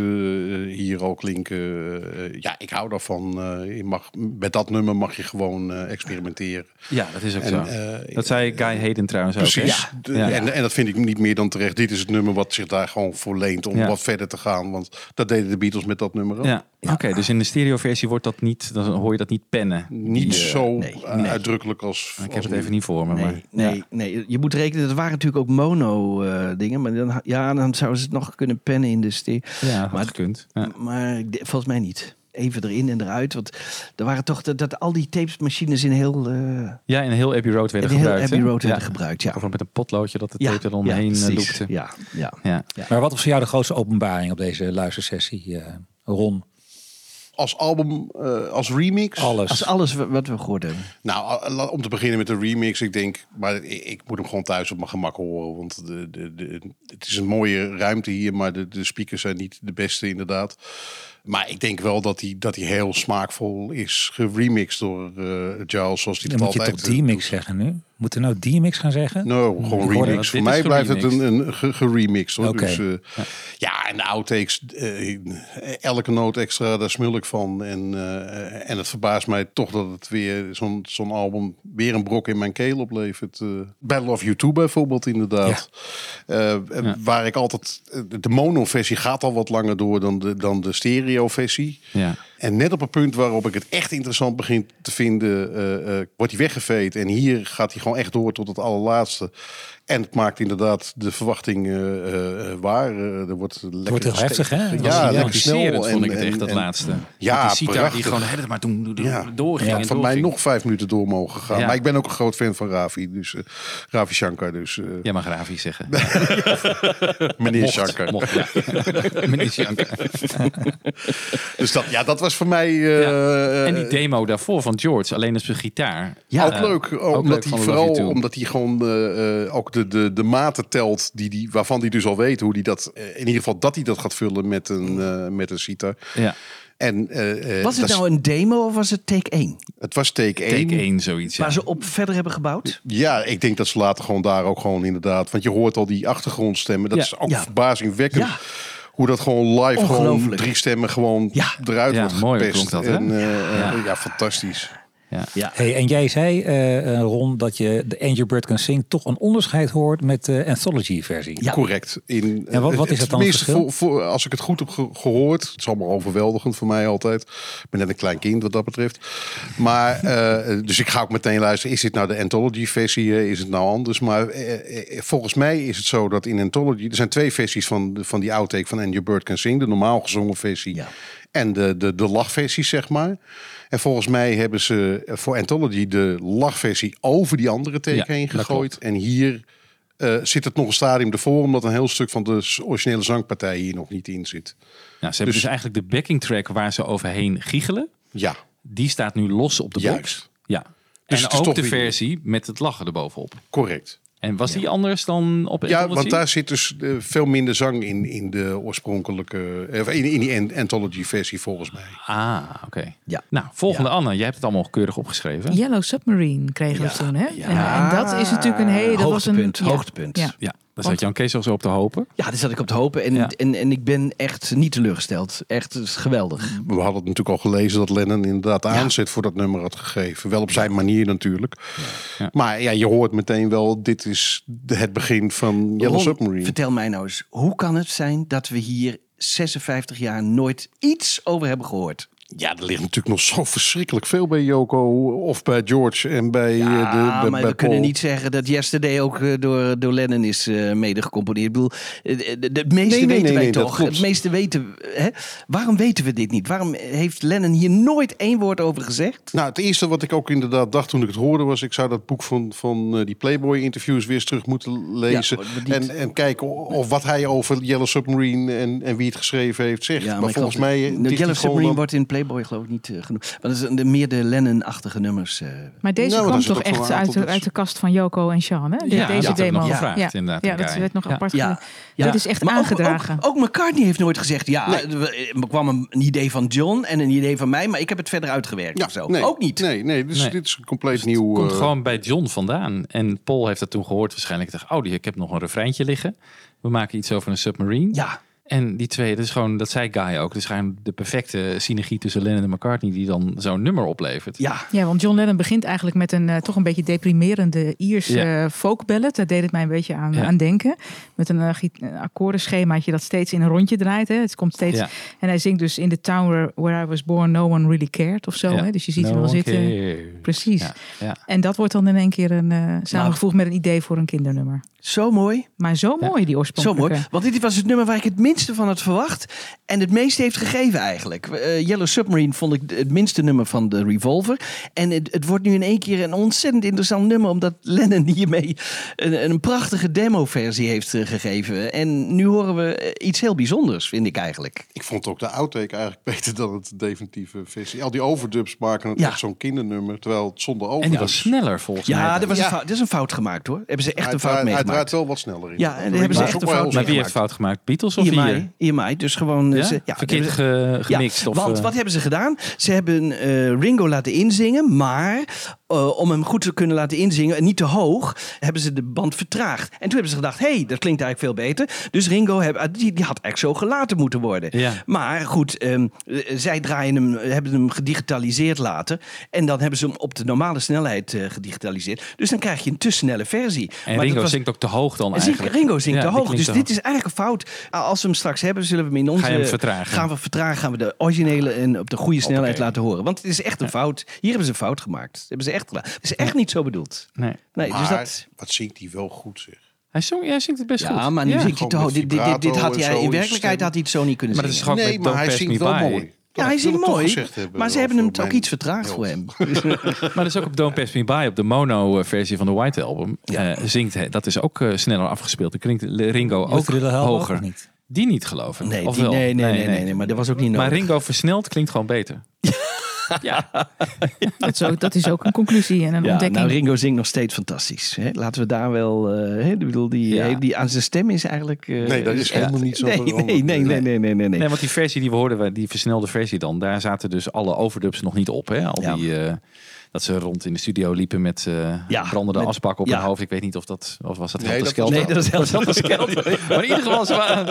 hier al klinken. Eh, ja, ik hou daarvan. Eh, je mag, met dat nummer mag je gewoon eh, experimenteren. Ja, dat is ook En, zo. dat zei Guy Hayden trouwens ook. Precies. Ja. En, en dat vind ik niet meer dan terecht. Dit is het nummer wat zich daar gewoon voor leent om Ja. wat verder te gaan. Want dat deden de Beatles met dat nummer ook. Ja, oké. dus in de stereoversie wordt dat niet, dan hoor je dat niet pennen. Niet Die, zo nee, eh, nee. uitdrukkelijk als... Ik heb het even niet voor me, maar... Nee, nee, nee, je moet rekenen, dat waren natuurlijk ook mono dingen. Maar dan, ja, dan zouden ze het nog kunnen pennen in de stereo. Ja, had Maar- gekund. Ja. Maar volgens mij niet. Even erin en eruit. Want er waren toch dat, dat al die tapesmachines in heel, eh Ja, in heel Abbey Road werden in heel gebruikt. Abbey? Road ja. werden gebruikt. Ja. Of met een potloodje dat de Ja, tape er omheen ja, eh, loopte. Ja, ja. Ja. Maar wat was voor jou de grootste openbaring op deze luistersessie, eh, Ron? Als album, eh, als remix? Alles. Als alles wa- wat we gehoord hebben. Nou, om te beginnen met de remix. Ik denk, maar ik, ik moet hem gewoon thuis op mijn gemak horen. Want de, de, de, het is een mooie ruimte hier, maar de, de speakers zijn niet de beste inderdaad. Maar ik denk wel dat hij dat hij heel smaakvol is geremixed door eh Giles, zoals hij Dan dat moet je altijd toch D-mix zeggen nu? Moeten nou D-mix gaan zeggen? No, gewoon remix. Voor mij blijft het een, een ge- geremixed hoor. Dus, eh, ja. en de outtakes, eh, elke noot extra, daar smul ik van. En, eh, en het verbaast mij toch dat het weer zo'n zo'n album weer een brok in mijn keel oplevert. eh Battle of You 2 bijvoorbeeld inderdaad. Eh, Waar ik altijd, de mono-versie gaat al wat langer door dan de, dan de stereo-versie. Ja. En net op het punt waarop ik het echt interessant begin te vinden, eh, eh, wordt hij weggeveed. En hier gaat hij gewoon echt door tot het allerlaatste. En het maakt inderdaad de verwachting eh, eh, waar. Er wordt lekker wordt heel heftig, hè? Het Ja, heel lekker snel. Vond ik en- het echt, en- dat en- laatste. Ja, Met die sitar die gewoon hele tijd maar Ja. doorging Ja, en van mij doorging. nog vijf minuten door mogen gaan. Ja. Maar ik ben ook een groot fan van Ravi. Dus Ravi Shankar. Dus eh, Ja, maar grafisch zeggen. meneer Mocht, Shankar. mocht, ja. Meneer Shankar. Dus dat, ja, dat was voor mij... eh, En die demo daarvoor van George, alleen op zijn gitaar. Ja, ook Eh, leuk. ook omdat leuk hij vooral omdat hij gewoon eh, eh, ook de, de, de maten telt die die, waarvan hij dus al weet hoe hij dat. eh, in ieder geval dat hij dat gaat vullen met een, eh, met een sitar. Ja. En, eh, eh, Was het nou een demo of was het take 1? Het was take 1. Take 1 zoiets. Ja. Waar ze op verder hebben gebouwd? Ja, ik denk dat ze later gewoon daar ook gewoon inderdaad. Want je hoort al die achtergrondstemmen. Dat Ja, is ook ja. verbazingwekkend. Hoe dat gewoon live gewoon drie stemmen gewoon Ja. eruit Ja, wordt mooi gepest. dat, en, eh, Ja. eh, ja, fantastisch. Ja. Ja. Hey, en jij zei, eh, eh, Ron, dat je de Angel Bird Can Sing toch een onderscheid hoort met de anthology-versie. Ja. Correct. In, En wat- wat is dat dan het voor, voor, als ik het goed heb ge- gehoord, het is allemaal overweldigend voor mij altijd. Ik ben net een klein kind wat dat betreft. Maar, eh, dus ik ga ook meteen luisteren, is dit nou de anthology-versie? eh, Is het nou anders? Maar eh, eh, volgens mij is het zo dat in anthology, er zijn twee versies van, van die outtake van Your Bird Can Sing. De normaal gezongen versie Ja. en de, de, de lachversie, zeg maar. En volgens mij hebben ze voor Anthology de lachversie over die andere take Ja, heen gegooid. En hier eh, zit het nog een stadium ervoor, omdat een heel stuk van de originele zangpartij hier nog niet in zit. Nou, ze hebben dus, Dus- eigenlijk de backing track waar ze overheen giechelen. Ja, Die staat nu los op de Juist. box. Ja. Dus en ook de versie met het lachen erbovenop. correct. En was die anders dan op Ja, Anthology? want daar zit dus eh, veel minder zang in, in de oorspronkelijke, eh, in, in die an- anthology-versie volgens mij. Ah, oké. Ja. Nou, volgende Anne. Jij hebt het allemaal keurig opgeschreven. Yellow Submarine kregen we toen, hè? ja. En, en dat is natuurlijk een hele... Dat was een, Hoogtepunt, ja. Daar zat Jan Kees al zo op te hopen. Ja, daar zat ik op te hopen. En, Ja. en, en ik ben echt niet teleurgesteld. Echt het is geweldig. We hadden natuurlijk al gelezen dat Lennon inderdaad aanzet voor dat nummer had gegeven. Wel op zijn manier natuurlijk. Ja. Maar ja, je hoort meteen wel, dit is de- het begin van Yellow Ron, Submarine. Vertel mij nou eens, hoe kan het zijn dat we hier 56 jaar nooit iets over hebben gehoord? Ja, er ligt natuurlijk nog zo verschrikkelijk veel bij Yoko of bij George en bij eh, Ja, de bij, maar bij we kunnen niet zeggen dat Yesterday ook eh, door, door Lennon is eh, mede gecomponeerd. Ik bedoel, de- het meeste Nee, nee, weten nee, wij toch? Het meeste weten hè? Waarom weten we dit niet? Waarom heeft Lennon hier nooit één woord over gezegd? Nou, het eerste wat ik ook inderdaad dacht toen ik het hoorde was... ik zou dat boek van, van die Playboy-interviews weer eens terug moeten lezen. Ja, maar en, en kijken of wat hij over Yellow Submarine en, en wie het geschreven heeft zegt. Ja, maar, ik volgens mij... Yellow Submarine wordt in Playboy geloof ik niet eh, genoeg. Maar dat is een- de, meer de Lennon-achtige nummers. eh. Maar deze Nou, kwam toch echt uit de, uit de kast van Joko en Sean, hè? De- Ja, deze dat demo. gevraagd, ja. inderdaad, Ja, dat werd nog Ja. apart Ja. gedaan. Ja. Dit is echt Maar aangedragen. Ook, ook, McCartney heeft nooit gezegd, ja, er er kwam een, een idee van John en een idee van mij, maar ik heb het verder uitgewerkt Ja, of zo. nee, ook niet. Nee, nee, dus Nee. dit is een compleet nieuw... Komt eh, gewoon bij John vandaan. En Paul heeft dat toen gehoord waarschijnlijk. Dacht, oh, die, ik heb nog een refreintje liggen. We maken iets over een submarine. Ja. En die twee, dat is gewoon, dat zei Guy ook. Dat is gewoon de perfecte synergie tussen Lennon en McCartney die dan zo'n nummer oplevert. Ja. Ja, want John Lennon begint eigenlijk met een eh, toch een beetje deprimerende Ierse Ja. eh, folk ballad. Daar deed het mij een beetje aan, Ja. aan denken. Met een uh, akkoordenschemaatje dat steeds in een rondje draait. Hè. Het komt steeds, Ja. En hij zingt dus in the town where, I was born, no one really cared of zo. Ja. Hè. Dus je ziet No hem wel zitten. Precies. Ja, ja. En dat wordt dan in één keer een, eh, samengevoegd met een idee voor een kindernummer. Zo mooi. Maar zo mooi, die Zo oorspronkelijke. mooi. Want dit was het nummer waar ik het minste van had verwacht. En het meeste heeft gegeven eigenlijk. Eh, Yellow Submarine vond ik het minste nummer van de Revolver. En het, het wordt nu in één keer een ontzettend interessant nummer. Omdat Lennon hiermee een, een prachtige demo-versie heeft eh, gegeven. En nu horen we eh, iets heel bijzonders, vind ik eigenlijk. Ik vond ook de outtake eigenlijk beter dan het definitieve versie. Al die overdubs maken het Ja. echt zo'n kindernummer, terwijl het zonder En overdubs... die was sneller volgens mij. Ja, dat was Ja. Een fout, dat is een fout gemaakt hoor. Hebben ze echt hij, een fout draait, hij meegemaakt. draait wel wat sneller in. Ja, en hebben ze echt een fout Maar wie heeft fout gemaakt? Beatles of IMI, hier? IMI, dus gewoon... Ja? Ze, ja, Verkeerd ge- gemixt? Ja, of, want eh, wat hebben ze gedaan? Ze hebben eh, Ringo laten inzingen, maar eh, om hem goed te kunnen laten inzingen, en niet te hoog, hebben ze de band vertraagd. En toen hebben ze gedacht, hé, hey, dat klinkt eigenlijk veel beter. Dus Ringo, heb, ah, die, die had echt zo gelaten moeten worden. Ja. Maar goed, ehm, eh, zij draaien hem, hebben hem gedigitaliseerd later. En dan hebben ze hem op de normale snelheid eh, gedigitaliseerd. Dus dan krijg je een te snelle versie. En Maar Ringo was- zingt ook te hoog dan eigenlijk. Ringo zingt Ja, te hoog. Dus te dit is eigenlijk een fout. Als we hem straks hebben, zullen we hem in onze... Ga je hem vertragen? Gaan we vertragen, gaan we de originele en op de goede snelheid laten horen. Want het is echt een fout. Hier hebben ze een fout gemaakt. Hebben ze echt. Het is echt niet zo bedoeld. Nee. Nee, maar dus dat... wat zingt hij wel goed zeg. Hij, zong, hij zingt het best goed. Ja, maar nu zingt hij met Dit, dit, dit, dit had hij, in werkelijkheid had hij het zo niet kunnen Maar dat is zingen. gewoon Nee, met maar hij zingt wel mooi. Ja, hij toch mooi. hebben Maar ze hebben hem ook mijn iets vertraagd voor hem. Maar dat is ook op Don't Pass Me By, op de mono-versie van de White Album, eh, zingt hij. Dat is ook eh, sneller afgespeeld. Dan klinkt Ringo ook hoger. ook niet? Die niet geloven. Nee, die- nee, nee, nee, nee, nee, maar dat was ook niet Maar nodig. Ringo versneld klinkt gewoon beter. ja. Dat, is ook, dat is ook een conclusie en een Ja, ontdekking. nou, Ringo zingt nog steeds fantastisch. Hè? Laten we daar wel... eh, hè? Ik bedoel, die, Ja. eh, die aan zijn stem is eigenlijk... eh, Nee, dat is ja. helemaal niet zo Nee, nee, nee, nee, nee, nee, nee, nee. Nee, want die versie die we hoorden, die versnelde versie dan, daar zaten dus alle overdubs nog niet op. Hè? Al Ja. die, eh, dat ze rond in de studio liepen met eh Ja, brandende met- asbak op ja. hun hoofd. Ik weet niet of dat, of was dat Nee, Helter Skelter? Nee, dat is heel Helter Skelter. maar in ieder geval, ze waren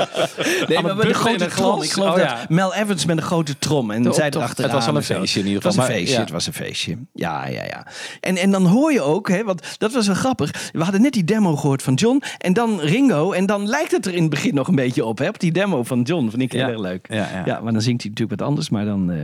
Nee, maar met de buffelen grote een trom. Ik geloof Oh, dat ja. Mel Evans met een grote trom. En De zij erachteraan. Het was wel een feestje in ieder Het was geval, een maar- feestje, het was een feestje. Ja, ja, ja. En, en dan hoor je ook, hè, want dat was wel grappig. We hadden net die demo gehoord van John. En dan Ringo. En dan lijkt het er in het begin nog een beetje op. Hè, op die demo van John. Vind ik heel erg leuk. Ja, ja. maar dan zingt hij natuurlijk wat anders. Maar dan... eh,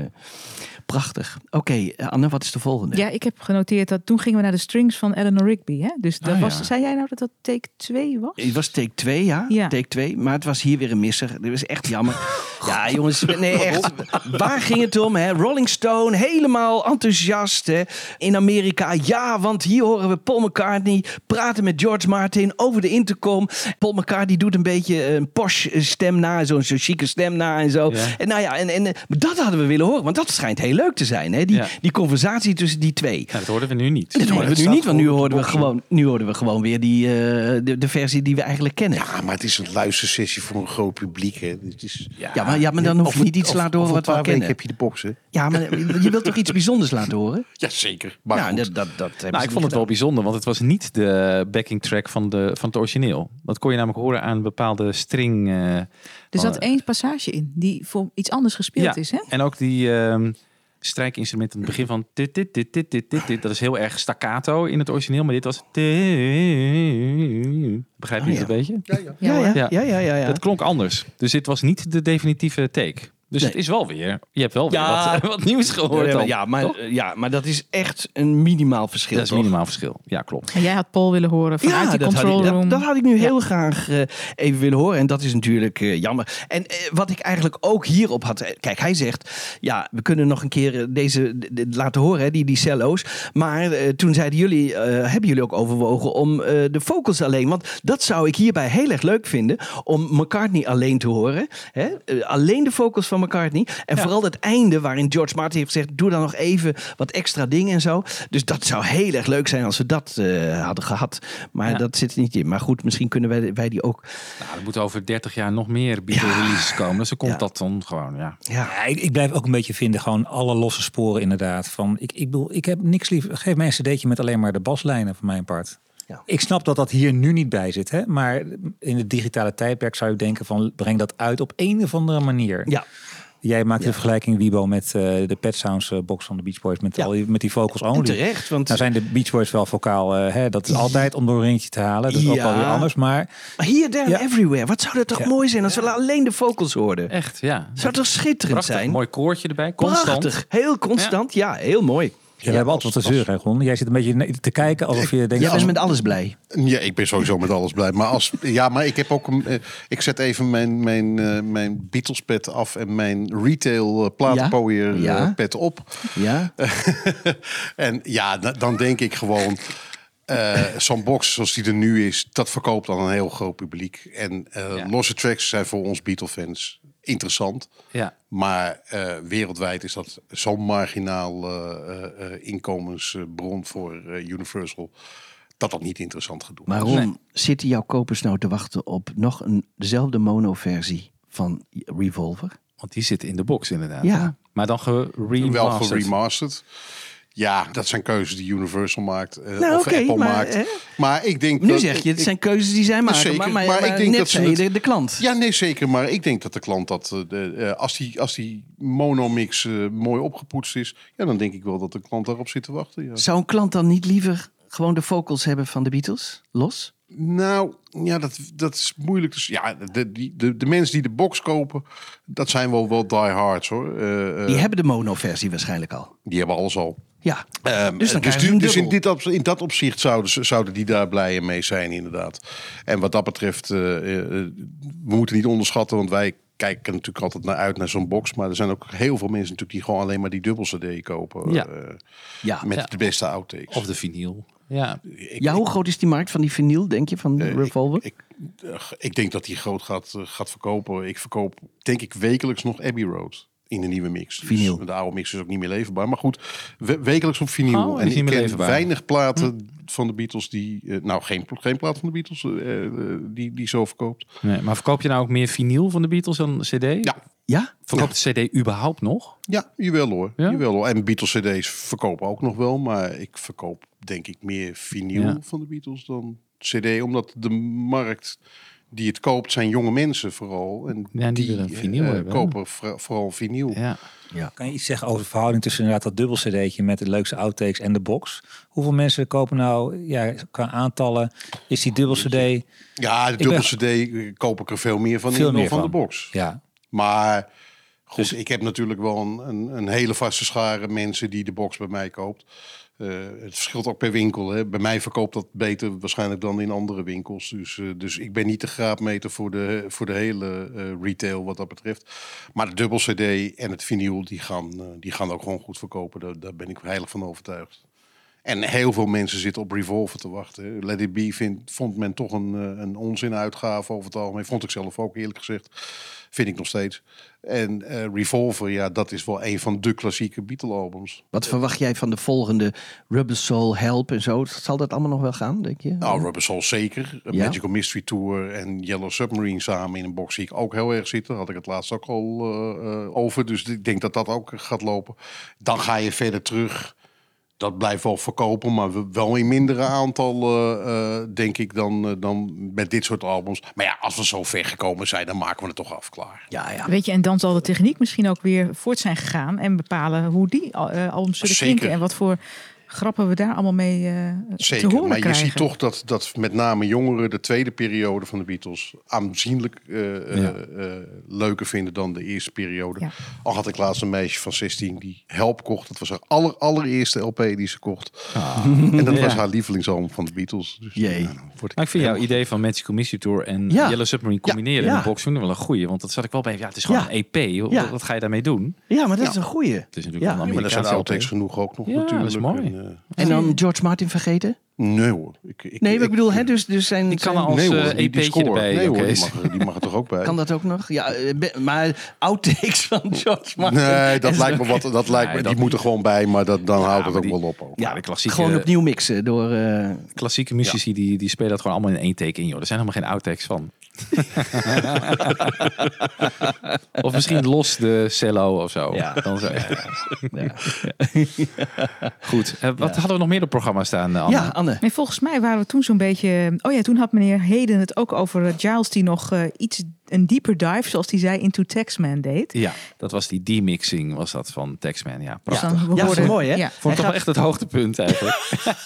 prachtig. Oké, eh, Anne, wat is de volgende? Ja, ik heb genoteerd dat toen gingen we naar de strings van Eleanor Rigby. Hè? Dus dat Ah, was, ja. zei jij nou dat dat take 2 was? Het was take 2, ja. Ja. Take 2. Maar het was hier weer een misser. Dat was echt jammer. ja, jongens. Nee, echt. Waar ging het om? Hè? Rolling Stone, helemaal enthousiast. Hè? In Amerika. Ja, want hier horen we Paul McCartney praten met George Martin over de intercom. Paul McCartney doet een beetje een posh stem na. Zo'n zo chique stem na en zo. Ja. En nou ja, en, en dat hadden we willen horen. Want dat schijnt heel leuk te zijn. Hè? Die, Ja. die conversatie tussen die twee. Ja, dat hoorden we nu niet. Dat hoorden we nu niet, want nu hoorden, we gewoon, nu hoorden we gewoon weer die, eh, de, de versie die we eigenlijk kennen. Ja, maar het is een luistersessie voor een groot publiek. Hè. Het is, Ja, maar, ja, maar dan hoef je niet iets te laten horen wat we kennen. heb je de boxen. Ja, maar je wilt toch iets bijzonders laten horen? Ja, zeker. Maar ja, goed. dat, dat, dat Nou, ik vond het wel bijzonder, want het was niet de backing track van, de, van het origineel. Dat kon je namelijk horen aan een bepaalde string. eh, Er zat één passage in die voor iets anders gespeeld ja, is. Hè? En ook die ehm strijkinstrument aan het begin van dit, dit, dit, dit, dit, dit, dit. Dat is heel erg staccato in het origineel, maar dit was... Begrijp je Oh, het een beetje? Ja, ja, ja, ja, ja, ja, ja. Dat klonk anders. Dus dit was niet de definitieve take. Dus Nee. het is wel weer... Je hebt wel weer Ja. wat, wat nieuws gehoord ja, dan. ja, maar, Toch? ja, maar dat is echt een minimaal verschil. Dat is toch? minimaal verschil. Ja, klopt. En jij had Paul willen horen vanuit Ja, die dat had, control room. dat, dat had ik nu heel graag eh, even willen horen. En dat is natuurlijk eh, jammer. En eh, wat ik eigenlijk ook hierop had... Kijk, hij zegt... Ja, we kunnen nog een keer deze laten horen, hè, die, die cello's. Maar toen zeiden jullie... eh, hebben jullie ook overwogen om eh, de vocals alleen... Want dat zou ik hierbij heel erg leuk vinden. Om McCartney alleen te horen. Hè? Alleen de vocals van Paul McCartney. En Ja. vooral het einde waarin George Martin heeft gezegd... doe dan nog even wat extra dingen en zo. Dus dat zou heel erg leuk zijn als we dat eh, hadden gehad. Maar Ja. dat zit er niet in. Maar goed, misschien kunnen wij, wij die ook... Nou, er moeten over 30 jaar nog meer Beatle releases komen. Dus dan komt Ja. dat dan gewoon, ja. Ja, Ja, ik, ik blijf ook een beetje vinden, gewoon alle losse sporen inderdaad. Van, ik, ik, bedoel, ik heb niks lief. Geef mij een cd'tje met alleen maar de baslijnen van mijn part. Ja. Ik snap dat dat hier nu niet bij zit. Hè? Maar in het digitale tijdperk zou je denken van breng dat uit op een of andere manier. ja. Jij maakt de vergelijking, Wiebo, met eh, de Pet Sounds eh, box van de Beach Boys. Met, Ja. al die, met die vocals En only. terecht, want... Nou zijn de Beach Boys wel vocaal. eh, hè, dat is altijd om door een ringetje te halen. Dat is ook Ja. wel weer anders. Maar Maar hier, there everywhere. Wat zou dat toch Ja. mooi zijn als we alleen de vocals hoorden? Echt, ja. Zou toch schitterend Prachtig, zijn? mooi koortje erbij, constant. Prachtig. Heel constant. Ja, heel mooi. Ja, we hebben altijd wat te zeuren, hè, Ron. Jij zit een beetje te kijken alsof je denkt... Jij bent met alles blij. Ja, ik ben sowieso met alles blij. Maar als, ja, maar ik heb ook een. eh, ik zet even mijn, mijn, eh, mijn Beatles pet af en mijn retail uh, platenpooier eh, Ja. pet op. Ja? en ja, da- dan denk ik gewoon. eh, Zo'n box zoals die er nu is, dat verkoopt aan een heel groot publiek. En eh, Ja. losse tracks zijn voor ons Beatle-fans interessant. Ja. Maar eh, wereldwijd is dat zo'n marginaal eh, eh, inkomensbron voor eh, Universal. Dat dat niet interessant Maar is. Ron, zitten jouw kopers nou te wachten op nog een dezelfde mono-versie van Revolver? Want die zit in de box inderdaad. Ja. Maar dan geremasterd. Wel geremasterd. Ja, dat zijn keuzes die Universal maakt. eh, Nou, of Apple maar, maakt. hè? Maar ik denk Nu dat, zeg je, het ik- zijn keuzes die zij maken. Zeker, maar, maar, maar ik denk dat ze het- de, de klant. Ja, nee, zeker. Maar ik denk dat de klant dat... eh, als, die, als die monomix mooi opgepoetst is... Ja, dan denk ik wel dat de klant daarop zit te wachten. Ja. Zou een klant dan niet liever gewoon de vocals hebben van de Beatles? Los? Nou, ja, dat, dat is moeilijk. Dus ja, de, die, de, de mensen die de box kopen... Dat zijn wel, wel diehards, hoor. Eh, Die hebben de mono-versie waarschijnlijk al. die hebben alles al. Ja, Ehm, Dus dan dus die- dus in, dit, op- in dat opzicht zouden, zouden die daar blij mee zijn, inderdaad. En wat dat betreft, eh, eh, we moeten niet onderschatten, want wij kijken natuurlijk altijd naar uit naar zo'n box. Maar er zijn ook heel veel mensen natuurlijk die gewoon alleen maar die dubbel CD kopen. Ja. eh, ja. met Ja. de beste outtakes. Of de vinyl. Ja. ik, ja, hoe groot is die markt van die vinyl, denk je, van de eh, Revolver? Ik, ik, eh, ik denk dat die groot gaat, eh, gaat verkopen. Ik verkoop, denk ik, wekelijks nog Abbey Road. In de nieuwe mix. Dus Vinyl. de oude mix is ook niet meer leverbaar. Maar goed, we- wekelijks op vinyl. Oh, en ik meer ken weinig platen van de Beatles die... eh, nou, geen, geen plaat van de Beatles eh, eh, die, die zo verkoopt. Nee, maar verkoop je nou ook meer vinyl van de Beatles dan CD? Ja. ja? Verkoopt de CD überhaupt nog? Ja, jawel hoor. Ja? Jawel hoor. En Beatles cd's verkopen ook nog wel. Maar ik verkoop denk ik meer vinyl Ja. van de Beatles dan cd. Omdat de markt die het koopt zijn jonge mensen vooral. En Ja, die willen vinyl eh, hebben. kopen vooral vinyl. Ja. Kan je iets zeggen over de verhouding tussen inderdaad dat dubbel cd'tje met de leukste outtakes en de box? Hoeveel mensen kopen nou, ja, qua aantallen, is die dubbel cd? Ja, de dubbel ben- cd eh, koop ik er veel meer van Veel meer van, van. de box. Ja, Maar goed, Dus- ik heb natuurlijk wel een, een, een hele vaste schare mensen die de box bij mij koopt. Eh, het verschilt ook per winkel. Hè. Bij mij verkoopt dat beter waarschijnlijk dan in andere winkels. Dus, eh, dus ik ben niet de graadmeter voor de, voor de hele eh, retail wat dat betreft. Maar de dubbel cd en het vinyl, die gaan, die gaan ook gewoon goed verkopen. Daar, daar ben ik heilig van overtuigd. En heel veel mensen zitten op Revolver te wachten. hè. Let It Be vond men toch een, een onzinuitgave over het algemeen. Vond ik zelf ook eerlijk gezegd. Vind ik nog steeds. En eh, Revolver, ja, dat is wel een van de klassieke Beatle-albums. Wat verwacht jij van de volgende Rubber Soul, Help en zo? Zal dat allemaal nog wel gaan, denk je? Nou, Rubber Soul zeker. Ja? Magical Mystery Tour en Yellow Submarine samen in een box zie ik ook heel erg zitten. Had ik het laatst ook al eh, eh, over. Dus ik denk dat dat ook gaat lopen. Dan ga je verder terug. Dat blijft wel verkopen, maar wel in mindere aantallen, eh, denk ik, dan, eh, dan met dit soort albums. Maar ja, als we zo ver gekomen zijn, dan maken we het toch af, klaar. Ja, ja. Weet je, en dan zal de techniek misschien ook weer voort zijn gegaan en bepalen hoe die eh, albums zullen Zeker. klinken en wat voor grappen we daar allemaal mee eh, te Zeker, horen maar je ziet toch dat, dat met name jongeren de tweede periode van de Beatles aanzienlijk eh, eh, Ja. leuker vinden dan de eerste periode. Ja. Al had ik laatst een meisje van 16 die Help kocht. Dat was haar aller, allereerste LP die ze kocht. En dat was haar lievelingsalbum van de Beatles. Dus, Jee. word Maar ik vind jouw idee van Magical Mystery Tour en Ja. Yellow Submarine combineren Ja. in de box vind ik wel een goeie. Want dat zat ik wel bij. Ja, het is gewoon Ja. een EP. Wat, Ja. wat ga je daarmee doen? Ja, maar dat Ja. is een goeie. Het is natuurlijk Ja. een Ja, maar er zijn Amerikaanse outtakes genoeg ook nog Ja, natuurlijk. dat is mooi. En, En dan George Martin vergeten? Nee hoor. Ik, ik, Nee, maar ik bedoel, hè, dus, dus zijn... Die kan zijn- als nee, hoor, eh, die- die EP'tje score. erbij. Nee hoor, die mag, er- die mag er toch ook bij. Kan dat ook nog? Ja, eh, maar outtakes van George Martin. Nee, dat lijkt me wat. Dat lijkt me, die dat moeten gewoon bij, maar dat, dan houdt het ook die- wel op. ook. Ja, de klassieke- gewoon opnieuw mixen door... eh, Klassieke muzici die, die spelen dat gewoon allemaal in één take in. Joh. Er zijn helemaal geen outtakes van. of misschien los de cello of zo. Ja. Dan zo. ja. Goed. Eh, wat hadden we nog meer op het programma staan, Anne? ja, Anne. Nee, volgens mij waren we toen zo'n beetje. Oh ja, toen had meneer Heden het ook over eh, Giles die nog eh, iets een dieper dive, zoals hij zei, into Taxman deed. Ja, dat was die demixing was dat van Taxman. Ja, Dus prachtig. Ja, mooi, hè? Ja. Vond ik toch wel echt het hoogtepunt eigenlijk.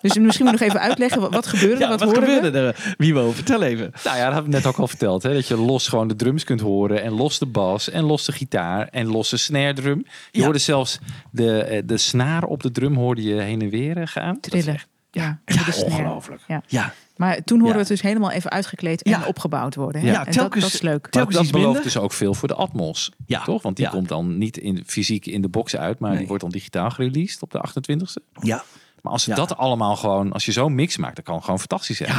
Dus misschien moet ik nog even uitleggen wat, wat gebeurde. Ja, wat wat hoorden we? gebeurde er? Vertel even. nou ja, dat heb ik net ook al verteld. Hè? Dat je los gewoon de drums kunt horen. En los de bas. En los de gitaar. En los de snare drum. Je Ja. hoorde zelfs de, eh, de snaar op de drum hoorde je heen en weer eh, gaan. Dat is Trillen. echt- Ja, Ja, de snare. ongelooflijk. Ja. Maar toen hoorden Ja. we het dus helemaal even uitgekleed en Ja. opgebouwd worden. Hè? Ja, en dat, telkens- dat is leuk. Maar telkens dat belooft minder. dus ook veel voor de Atmos. Ja. Toch? Want die Ja. komt dan niet in, fysiek in de box uit. Maar Nee. die wordt dan digitaal gereleased op de 28e. ja. Maar als ze Ja. dat allemaal gewoon... Als je zo'n mix maakt, dat kan gewoon fantastisch zijn.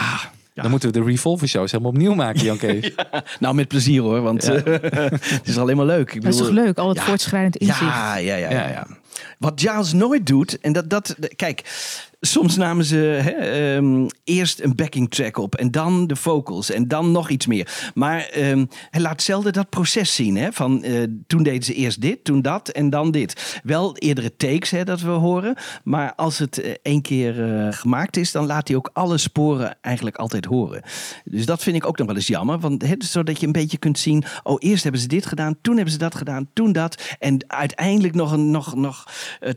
Dan moeten we de Revolver shows helemaal opnieuw maken, Jan Kees. Nou, met plezier hoor, want Ja. eh, het is alleen maar leuk. Ik Dat is toch bedoel, leuk, al het ja. voortschrijdend inzicht. Ja, ja, ja, ja, Ja. ja. Wat Giles nooit doet, en dat, dat kijk, soms namen ze hè, ehm, eerst een backing track op en dan de vocals en dan nog iets meer. Maar ehm, hij laat zelden dat proces zien. Hè, van eh, toen deden ze eerst dit, toen dat en dan dit. Wel eerdere takes hè, dat we horen, maar als het eh, één keer eh, gemaakt is, dan laat hij ook alle sporen eigenlijk altijd horen. Dus dat vind ik ook nog wel eens jammer, want hè, zodat je een beetje kunt zien, oh eerst hebben ze dit gedaan, toen hebben ze dat gedaan, toen dat en uiteindelijk nog een nog, nog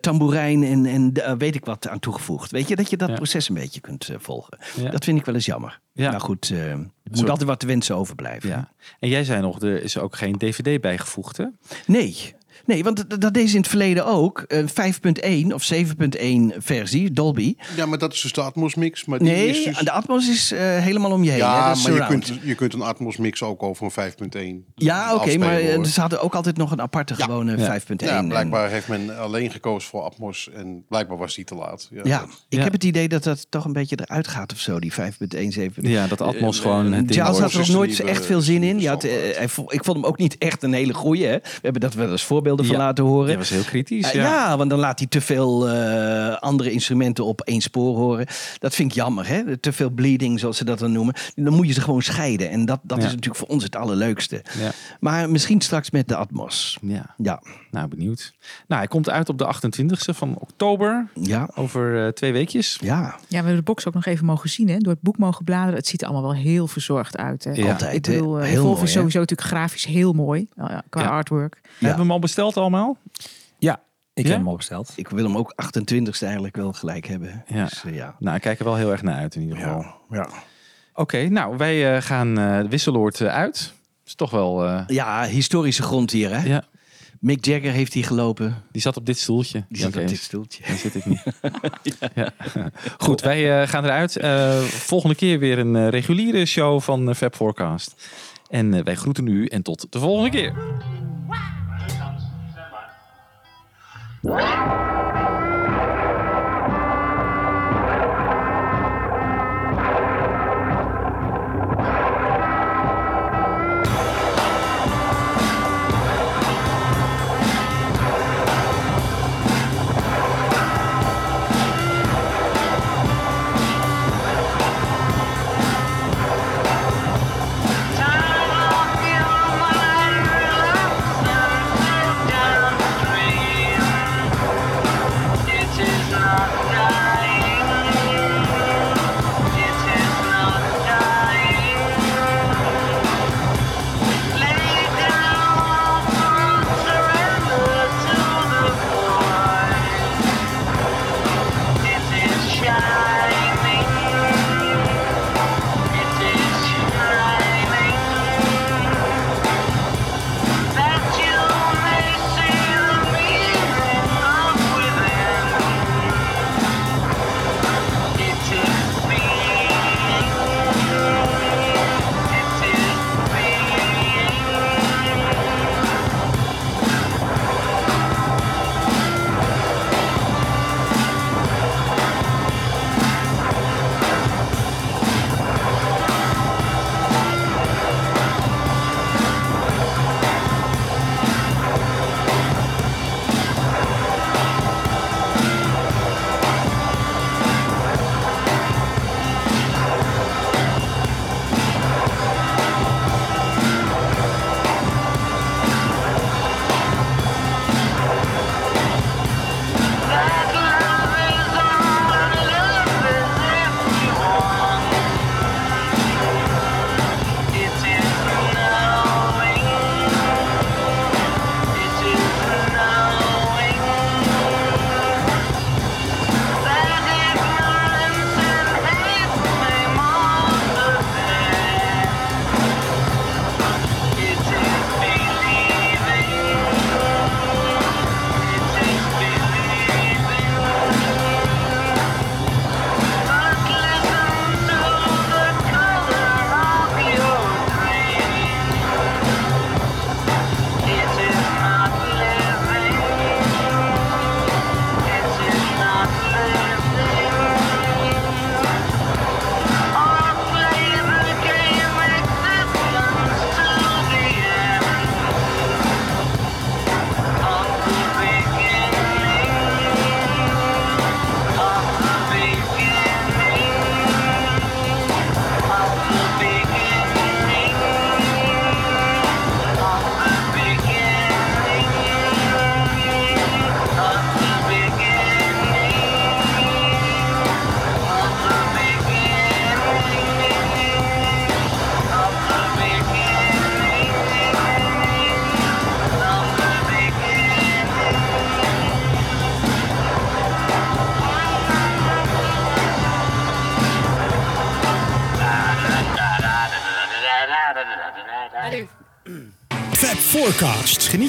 tamboerijn en, en eh, weet ik wat aan toegevoegd. Weet je, dat je dat Ja. proces een beetje kunt eh, volgen. Ja. Dat vind ik wel eens jammer. Ja. Nou goed, eh, er moet altijd wat te wensen overblijven. Ja. En jij zei nog, er is ook geen DVD bijgevoegd, hè? Nee. Nee, want dat- deed ze in het verleden ook. Een 5.1 of 7.1 versie, Dolby. Ja, maar dat is dus de Atmos mix. Maar die Nee, is dus... de Atmos is eh, helemaal om je heen. hè, Ja, dat is maar je kunt, je kunt een Atmos mix ook over een 5.1 Ja, oké, maar eh, hoor. ze hadden ook altijd nog een aparte gewone 5.1. Ja, en- blijkbaar heeft men alleen gekozen voor Atmos en blijkbaar was die te laat. Ja, Ja, dat- ik Ja. heb het idee dat dat toch een beetje eruit gaat of zo, die 5.1, 7. Ja, dat Atmos Eh, gewoon ding Charles had er nooit echt veel zin in. Je had, standaard. eh, hij vo- ik vond hem ook niet echt een hele goeie. Hè? We hebben dat wel eens voorbeelden van Ja. laten horen. Jij was heel kritisch, Eh, ja. ja, want dan laat hij te veel eh, andere instrumenten op één spoor horen. Dat vind ik jammer, hè? Te veel bleeding, zoals ze dat dan noemen. Dan moet je ze gewoon scheiden. En dat, dat Ja. is natuurlijk voor ons het allerleukste. Ja. Maar misschien straks met de Atmos. Ja, Ja, nou benieuwd. Nou, hij komt uit op de 28e van oktober. ja, Over eh, twee weekjes. ja. Ja, we hebben de box ook nog even mogen zien, hè? door het boek mogen bladeren. Het ziet er allemaal wel heel verzorgd uit. Hè? Ja. Altijd, Ik bedoel, Heel mooi, is hè? sowieso natuurlijk grafisch heel mooi, nou ja, qua Ja. artwork. Hebben we hem al besteld allemaal? Ja, ik Ja? heb hem al besteld. Ik wil hem ook 28ste eigenlijk wel gelijk hebben. Ja. Dus, eh, ja. Nou, ik kijk er wel heel erg naar uit in ieder geval. Ja, ja. Oké, nou, wij eh, gaan eh Wisseloord uit. is toch wel... eh, ja, historische grond hier, hè? ja, Mick Jagger heeft hier gelopen. die zat op dit stoeltje. Die zit op dit stoeltje. Daar zit ik niet. ja. Goed, wij eh, gaan eruit. Eh, volgende keer weer een reguliere show van Fab Forecast. En eh, wij groeten u en tot de volgende keer. Wow.